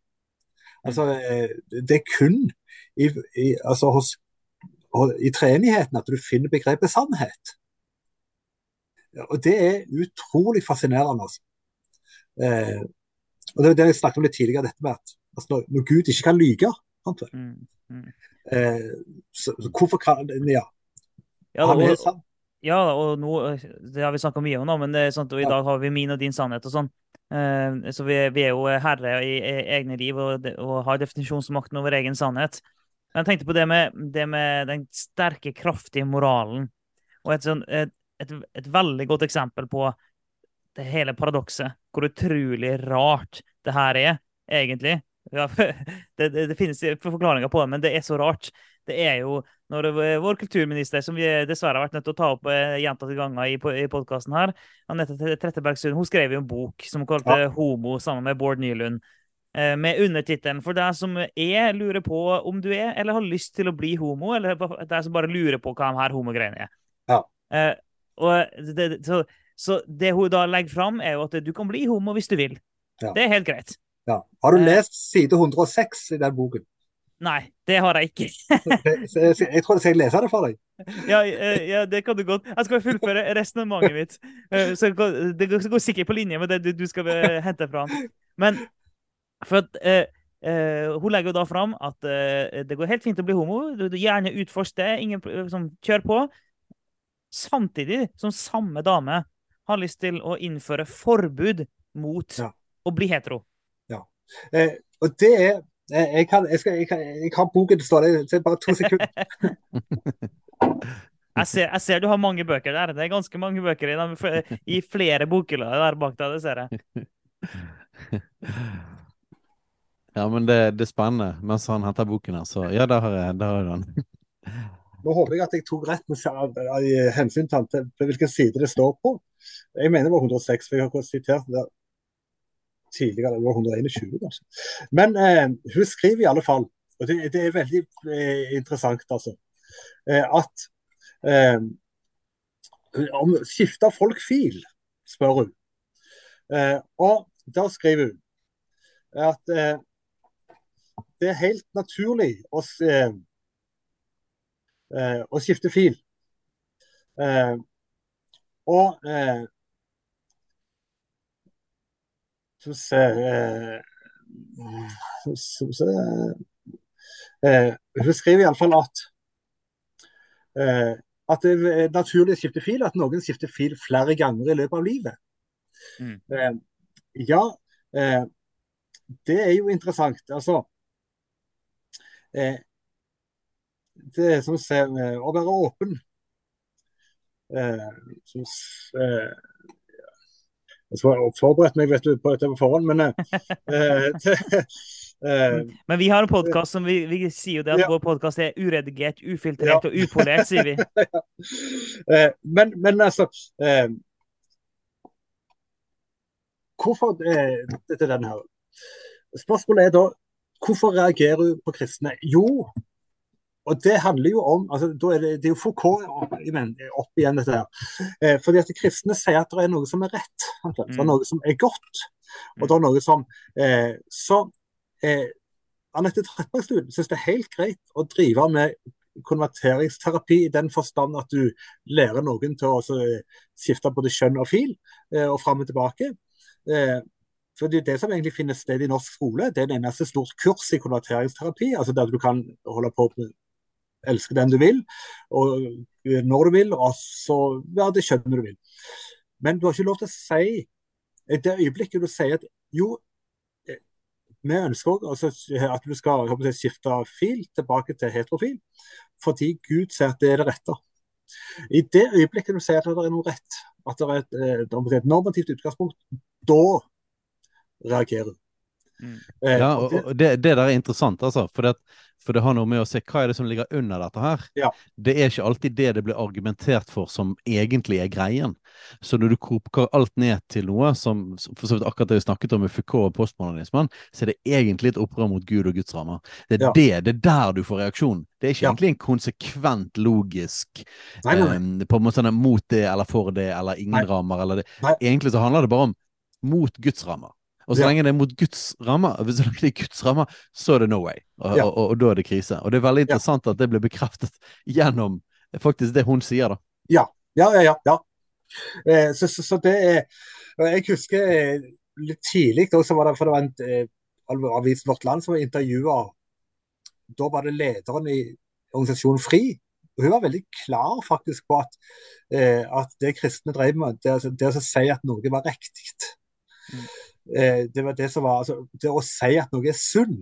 Altså, eh, det er kun i, i, altså, hos, i treenigheten at du finner begrepet sannhet. Og det er utrolig fascinerende. Altså. Eh, og Det er det jeg snakket om litt tidligere, dette med at altså, når, når Gud ikke kan lyge? Mm, mm. eh, så, så hvorfor kan Ja, Ja, da, og, ja, og nå, det har vi snakka mye om, nå, men det er sant, i dag har vi min og din sannhet og sånn. Eh, så vi, vi er jo herre i, i egne liv og, de- og har definisjonsmakten over egen sannhet. Men jeg tenkte på det med, det med den sterke, kraftige moralen. Og et, sånn, et, et, et veldig godt eksempel på det hele paradokset. Hvor utrolig rart det her er, egentlig. Ja, (laughs) det, det, det finnes forklaringer på det, men det er så rart. Det er jo når vår kulturminister, som vi dessverre har vært nødt til å ta opp eh, gjentatte ganger i, i podkasten her, Anette Trettebergstuen, hun skrev jo en bok som hun kalte 'Homo', sammen med Bård Nylund. eh, Med undertittelen 'For deg som er, lurer på om du er, eller har lyst til å bli homo', eller deg som bare lurer på hva de her homogreiene er. Ja. Eh, og det, så, så det hun da legger fram, er jo at du kan bli homo hvis du vil. Ja. Det er helt greit. Ja. Har du lest side 106 i den boken? Nei, det har jeg ikke. (laughs) Jeg, tror jeg skal lese det for deg. Ja, eh, ja, det kan du godt. Jeg skal fullføre resonnementet mitt. Eh, Så det går- sikkert på linje med det du, skal eh, hente fra han. Men for at eh, Hun legger jo da fram at uh, det går helt fint å bli homo. Du, du Gjerne utforsk det. Ingen som kjør på. Samtidig som samme dame har lyst til å innføre forbud mot Ja. å bli hetero. Eh, og det er jeg, kan, jeg, skal, jeg, kan, jeg har boken til det det er bare to sekunder. (laughs) Jeg ser, jeg ser du har mange bøker der. Det er ganske mange bøker i, dem, i flere bokhyller der bak deg. Det ser jeg. Ja, men det, det er spennende. Mens han henter boken her, så ja, der har jeg, der har jeg den. Nå håper jeg at jeg tok rett med seg av hensyn til hvilken side det står på. Jeg mener det var 106, for jeg har sitert det tidligere. Det var 121, Altså. Men eh, hun skriver i alle fall, og det, det er veldig eh, interessant, altså, eh, at eh, om skifter folk fil, spør hun. Eh, og da skriver hun at eh, det er helt naturlig å å skifte fil. Og eh, Skal vi se eh, Skal vi se eh, Hun skriver iallfall at eh, at det er naturlig å skifte fil, at noen skifter fil flere ganger i løpet av livet. Mm. Eh, ja, eh, det er jo interessant. Altså eh, Det er som å eh, være åpen. Eh, som, eh, jeg har forberedt meg vet du, på dette på forhånd, men eh, til, (laughs) eh, (laughs) Men vi har en podkast som vi, vi sier jo det at Ja. vår podkast er uredigert, ufiltrert og upolert, sier vi. (laughs) eh, men, men altså eh, Hvorfor eh, dette den her? Spørsmålet er da hvorfor reagerer du på kristne? Jo, og det handler jo om altså, er det, det er jo Foucault opp, opp igjen dette her. Eh, fordi at de kristne sier at det er noe som er rett. Det er Mm. noe som er godt. Og det er noe som eh, Så eh, Anette Trettebergstuen syns det er helt greit å drive med konverteringsterapi i den forstand at du lærer noen til å skifte både kjønn og fil, og fram og tilbake. For det, det som egentlig finner sted i norsk skole, det er det eneste stort kurs i konverteringsterapi. altså Der du kan holde på med elske den du vil, og når du vil, og så ja, det skjønner du vil. Men du har ikke lov til å si i det øyeblikket du sier at jo, vi ønsker også at du skal si, skifte fil tilbake til heterofil, fordi Gud sier at det er det rette. I det øyeblikket du sier at det er noe rett, at det er et, eh, et normativt utgangspunkt, da reagerer du. Mm. Eh, ja, og, og det, det, der er interessant, altså. For det, for det, har noe med å se hva er det som ligger under dette her. Ja. Det er ikke alltid det det blir argumentert for som egentlig er greien. Så når du koker alt ned til noe, som for så vidt akkurat det vi snakket om med Foucault og postmodernismen, så er det egentlig et opprør mot Gud og Guds rammer. Det er ja. det, det er der du får reaksjon. Det er ikke ja. egentlig en konsekvent logisk nei, nei. Eh, på en måte sånn mot det eller for det eller ingen nei. rammer eller det. Egentlig så handler det bare om mot Guds rammer. Og så lenge det er mot Guds rammer, hvis det er Guds rammer, så er det no way. Og, og, og, og, da er det krise. Og det er veldig interessant at det ble bekreftet gjennom faktisk det hun sier, da. Ja, ja, ja. ja. Eh, så, så, så, det er Jeg husker eh, litt tidlig også var det, for det var en eh, avis Vårt Land som intervjua Da var det lederen i organisasjonen FRI. Og Hun var veldig klar faktisk på at, eh, at det kristne drev med, det, det å si at noe var riktig. Mm det var det som var altså, Det å si at noe er sunn,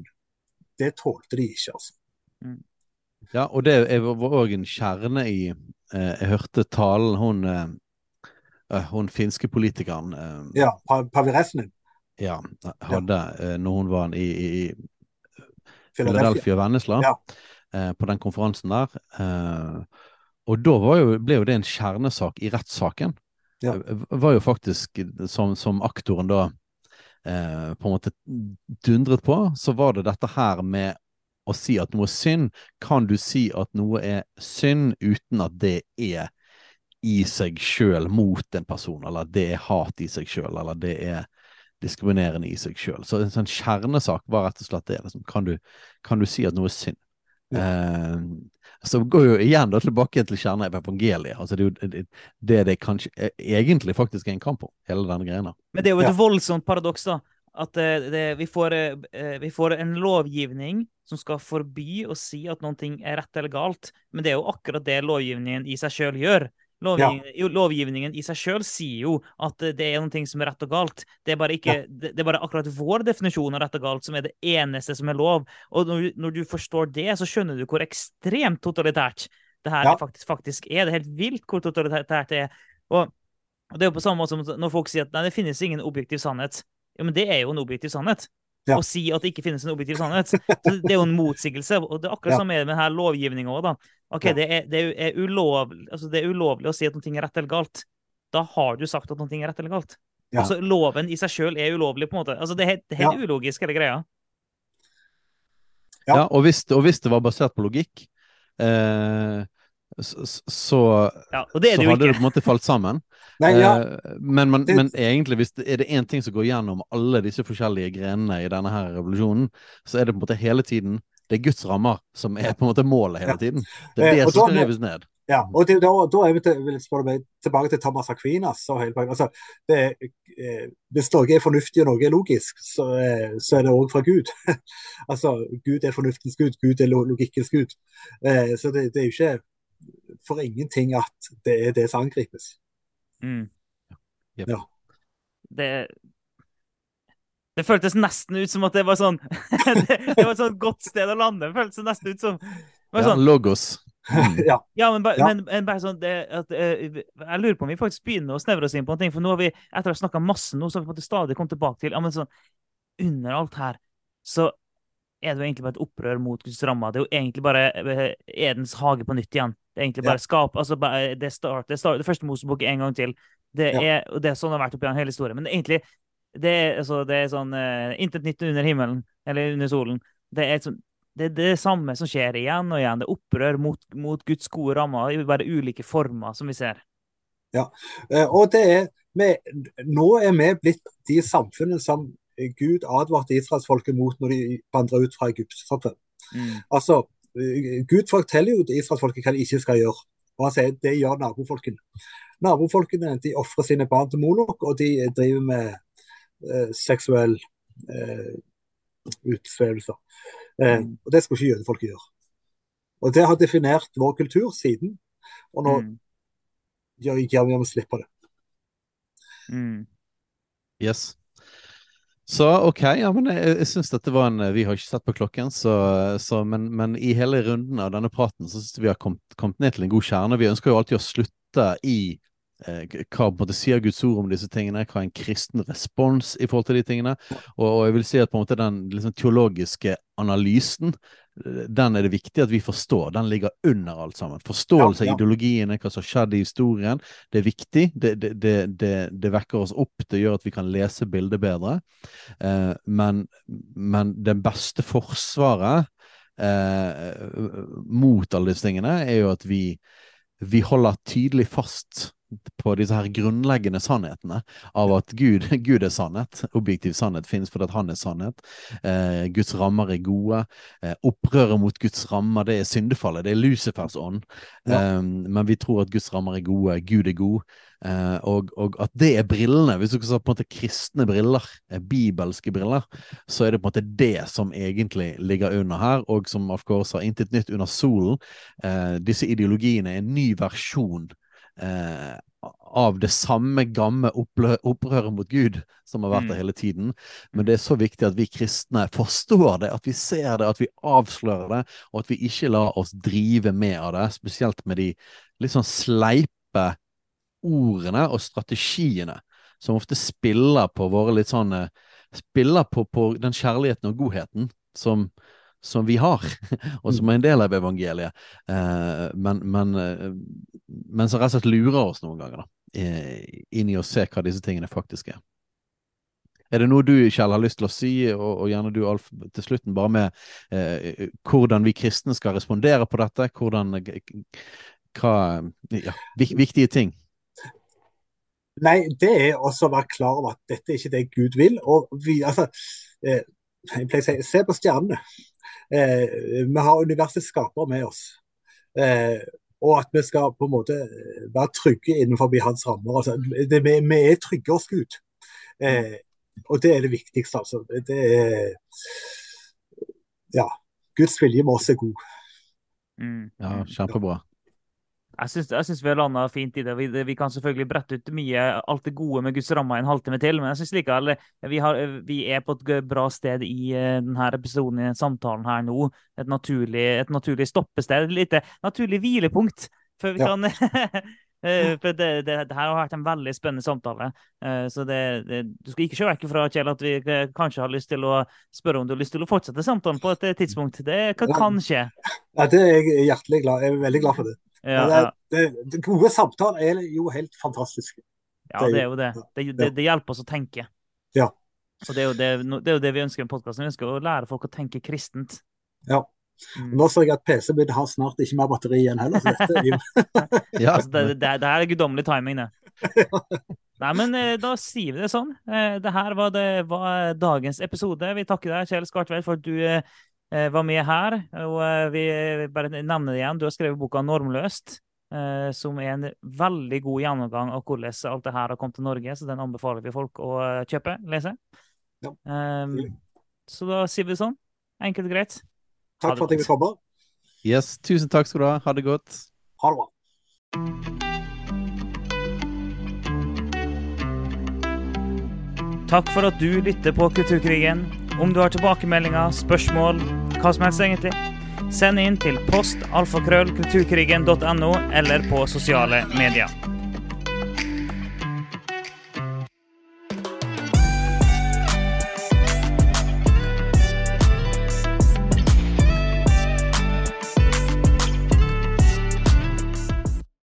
det tålte de ikke, altså. Mm. Ja, og det var òg en kjerne i eh, Jeg hørte talen hun eh, eh hun finske politikeren eh, Ja, Pavi Resnin. Ja, hadde ja. når hun var i, i, i Philadelphia og Vennesla, ja. på den konferansen der. og da jo, ble jo det en kjernesak i rettssaken. Ja. Var jo faktisk, som, som aktoren da eh, på en måte dundret på, så var det dette her med å si at noe er synd. Kan du si at noe er synd uten at det er i seg sjøl mot en person, eller det er hat i seg sjøl, eller det er diskriminerende i seg sjøl. Så en sånn kjernesak var rett og slett det. Liksom. Kan, du, kan, du, si at noe er synd? Ja. Uh, så går jo igjen da tilbake til kjernen av evangeliet. Altså det er jo det det kanskje e, egentlig faktisk er en kamp om, hele denne greia. Men det er jo et ja. voldsomt paradoks, da. At det, det, vi, får, eh, vi, får, en lovgivning som skal forby å si at noe er rett eller galt. Men det er jo akkurat det lovgivningen i seg sjøl gjør. Lovgivningen, ja. lovgivningen, i seg sjøl sier jo at det er noe som er rett og galt. Det er, bare ikke, ja. det, er bare akkurat vår definisjon av rett og galt som er det eneste som er lov. Og når, når du forstår det, så skjønner du hvor ekstremt totalitært det her ja. faktisk, faktisk, er. Det er helt vilt hvor totalitært det er. Og, og det er jo på samme måte som når folk sier at nei, det finnes ingen objektiv sannhet. Ja, men det er jo en objektiv sannhet ja. og si at det ikke finnes en objektiv sannhet. (laughs) Så det er jo en motsigelse. Og det er akkurat ja. samme med denne lovgivninga òg, da. OK, ja. det, er, det, er ulovlig, altså det er ulovlig å si at noe er rett eller galt. Da har du sagt at noe er rett eller galt. Ja. Altså, loven i seg sjøl er ulovlig, på en måte. Altså, det er helt, det er helt ulogisk, hele greia. Ja, og hvis, og hvis, det var basert på logikk, eh, så, så, ja, det det så hadde det på en måte falt sammen. Nei, ja. uh, men, man, det... men, egentlig, hvis det, er det én ting som går gjennom alle disse forskjellige grenene i denne her revolusjonen, så er det på en måte hele tiden det er Guds rammer som er på en måte målet hele tiden. Det er eh, det som skal rives ned. Ja, og det, da, da, er vi til, meg tilbake til Thomas Aquinas. Altså, det, eh, hvis noe er fornuftig og noe er logisk, så, eh, så er det òg fra Gud. (laughs) altså, Gud er fornuftens Gud, Gud er logikkens Gud. Eh, så det, det, er jo ikke for ingenting at det er det som angripes. Mm. Yep. Ja. Det det føltes nesten ut som at det var sånn (laughs) det, det, var et sånn godt sted å lande. Det føltes nesten ut som ja, sånn, Logos. Mm. (laughs) ja. ja, men, ba, ja. Men, men, bare sånn det, at, uh, Jeg lurer på om vi faktisk begynner å snevre oss inn på en ting. For nå har vi, etter å ha snakka masse nå, så har vi stadig kommet tilbake til ja, men sånn, Under alt her så er det jo egentlig bare et opprør mot Guds rammer. Det er jo egentlig bare eh, Edens hage på nytt igjen. Det er egentlig bare ja. skap altså det, start, det, start, det første Mosebok en gang til. Det er, ja. det er sånn det har vært oppi hele historien. Men egentlig det er, altså, det er sånn uh, Intet nytt under himmelen, eller under solen. Det er, sånn, det, er, det samme som skjer igjen og igjen. Det er opprør mot, mot Guds gode rammer i bare ulike former, som vi ser. Ja, eh, og det er vi, Nå er vi blitt de samfunnene som Gud advarte israelsfolket mot når de vandra ut fra Egypt. Mm. Altså, Gud forteller jo israelsfolket hva de ikke skal gjøre. Og han sier det gjør nabofolkene. Nabofolkene de ofrer sine barn til Molok, og de driver med eh, seksuell eh, utsvevelse. Eh, Mm. og det skulle ikke jødefolket gjøre. Og det har definert vår kultur siden, og nå Mm. gjør gjør vi å slippe det. Mm. Yes. Så OK, ja, men jeg, jeg syns dette var en Vi har ikke sett på klokken, så, så men, men i hele runden av denne praten så syns vi har kommet, kommet ned til en god kjerne. Vi ønsker jo alltid å slutte i hva på en måte sier Guds ord om disse tingene, hva er en kristen respons i forhold til de tingene. Og, og jeg vil si at på en måte den liksom, teologiske analysen, eh, den er det viktig at vi forstår. Den ligger under alt sammen. Forståelse Ja, ja. av ideologiene, hva som har skjedd i historien, det er viktig. Det, det, det, det, det vekker oss opp, det gjør at vi kan lese bildet bedre. Eh, men, men det beste forsvaret eh, mot alle disse tingene er jo at vi, vi holder tydelig fast på disse her grunnleggende sannhetene av at Gud, Gud er sannhet. Objektiv sannhet finnes fordi han er sannhet. Eh, Guds rammer er gode. Eh, opprøret mot Guds rammer, det er syndefallet. Det er Lucifers ånd. Ja. Eh, men vi tror at Guds rammer er gode. Gud er god. Uh, og, og at det er brillene. Hvis du skal sa på en måte kristne briller, eh, bibelske briller, så er det på en måte det som egentlig ligger under her, og som of course har intet nytt under solen. Uh, disse ideologiene er en ny versjon eh, av det samme gamle opprøret mot Gud som har vært der Mm. hele tiden. Men det er så viktig at vi kristne forstår det, at vi ser det, at vi avslører det, og at vi ikke lar oss drive med av det, spesielt med de litt sånn sleipe ordene og strategiene som ofte spiller på våre litt sånn eh, Spiller på, på den kjærligheten og godheten som, som vi har, (laughs) og som er en del av evangeliet. Eh, men, men, eh, men som rett og slett lurer oss noen ganger, da. eh, Inn i å se hva disse tingene faktisk er. Er det noe du, Kjell, har lyst til å si, og, og gjerne du, Alf, til slutten, bare med eh, hvordan vi kristne skal respondere på dette? Hvordan Hva Ja, viktige ting. Nei, det er også å være klar over at dette er ikke det Gud vil. Og vi, altså, eh, jeg pleier å si, se på stjernene. Eh, vi har universets skaper med oss. Eh, og at vi skal på en måte være trygge innenfor hans rammer. Altså, det, vi, vi er trygge hos Gud. Eh, og det er det viktigste, altså. Det er Ja. Guds vilje med oss er god. Mm. Ja, kjempebra. Jeg syns, jeg syns vi har landa fint i det. Vi, vi kan selvfølgelig brette ut mye alt det gode med Guds ramme en halvtime til, men jeg syns likevel vi, har, vi er på et bra sted i eh, denne episoden, i samtalen her nå. Et naturlig, et naturlig stoppested, et lite naturlig hvilepunkt. Før vi kan (laughs) eh, For det, det, det her har vært en veldig spennende samtale. Eh, Så det, du skal ikke se vekk fra, Kjell, at vi eh, kanskje har lyst til å spørre om du har lyst til å fortsette samtalen på et eh, tidspunkt. Det kan, kan skje. Ja, det er jeg hjertelig glad Jeg er veldig glad for det. Ja, det, ja. det, det gode samtaler er jo helt fantastiske. Ja, det er jo det. Det, det, det hjelper oss å tenke. Ja. Så det er jo det, det, er jo det vi ønsker med podkasten. Vi ønsker å lære folk å tenke kristent. Ja. Mm. Nå ser jeg at PC-en min har snart ikke mer batteri igjen heller. Så dette (laughs) Ja. Altså, det, det, det her er guddommelig timing, det. (laughs) Nei, men eh, da sier vi det sånn. Eh, Det her var, det, var dagens episode. Vi takker deg, Kjell Skartveld, for at du eh, var med her. Og eh, vi bare nevner det igjen. Du har skrevet boka 'Normløst'. eh, Som er en veldig god gjennomgang av hvordan alt det her har kommet til Norge. Så den anbefaler vi folk å eh, kjøpe, lese. Ja. Um, så da sier vi det sånn. Enkelt og greit. Takk for at jeg fikk komme. Yes, tusen takk skal du ha. Ha det godt. Ha det bra. Takk for at du lytter på Kulturkrigen. Om du har tilbakemeldinger, spørsmål, hva som helst egentlig, send inn til postalfakrøllkulturkrigen.no eller på sosiale medier.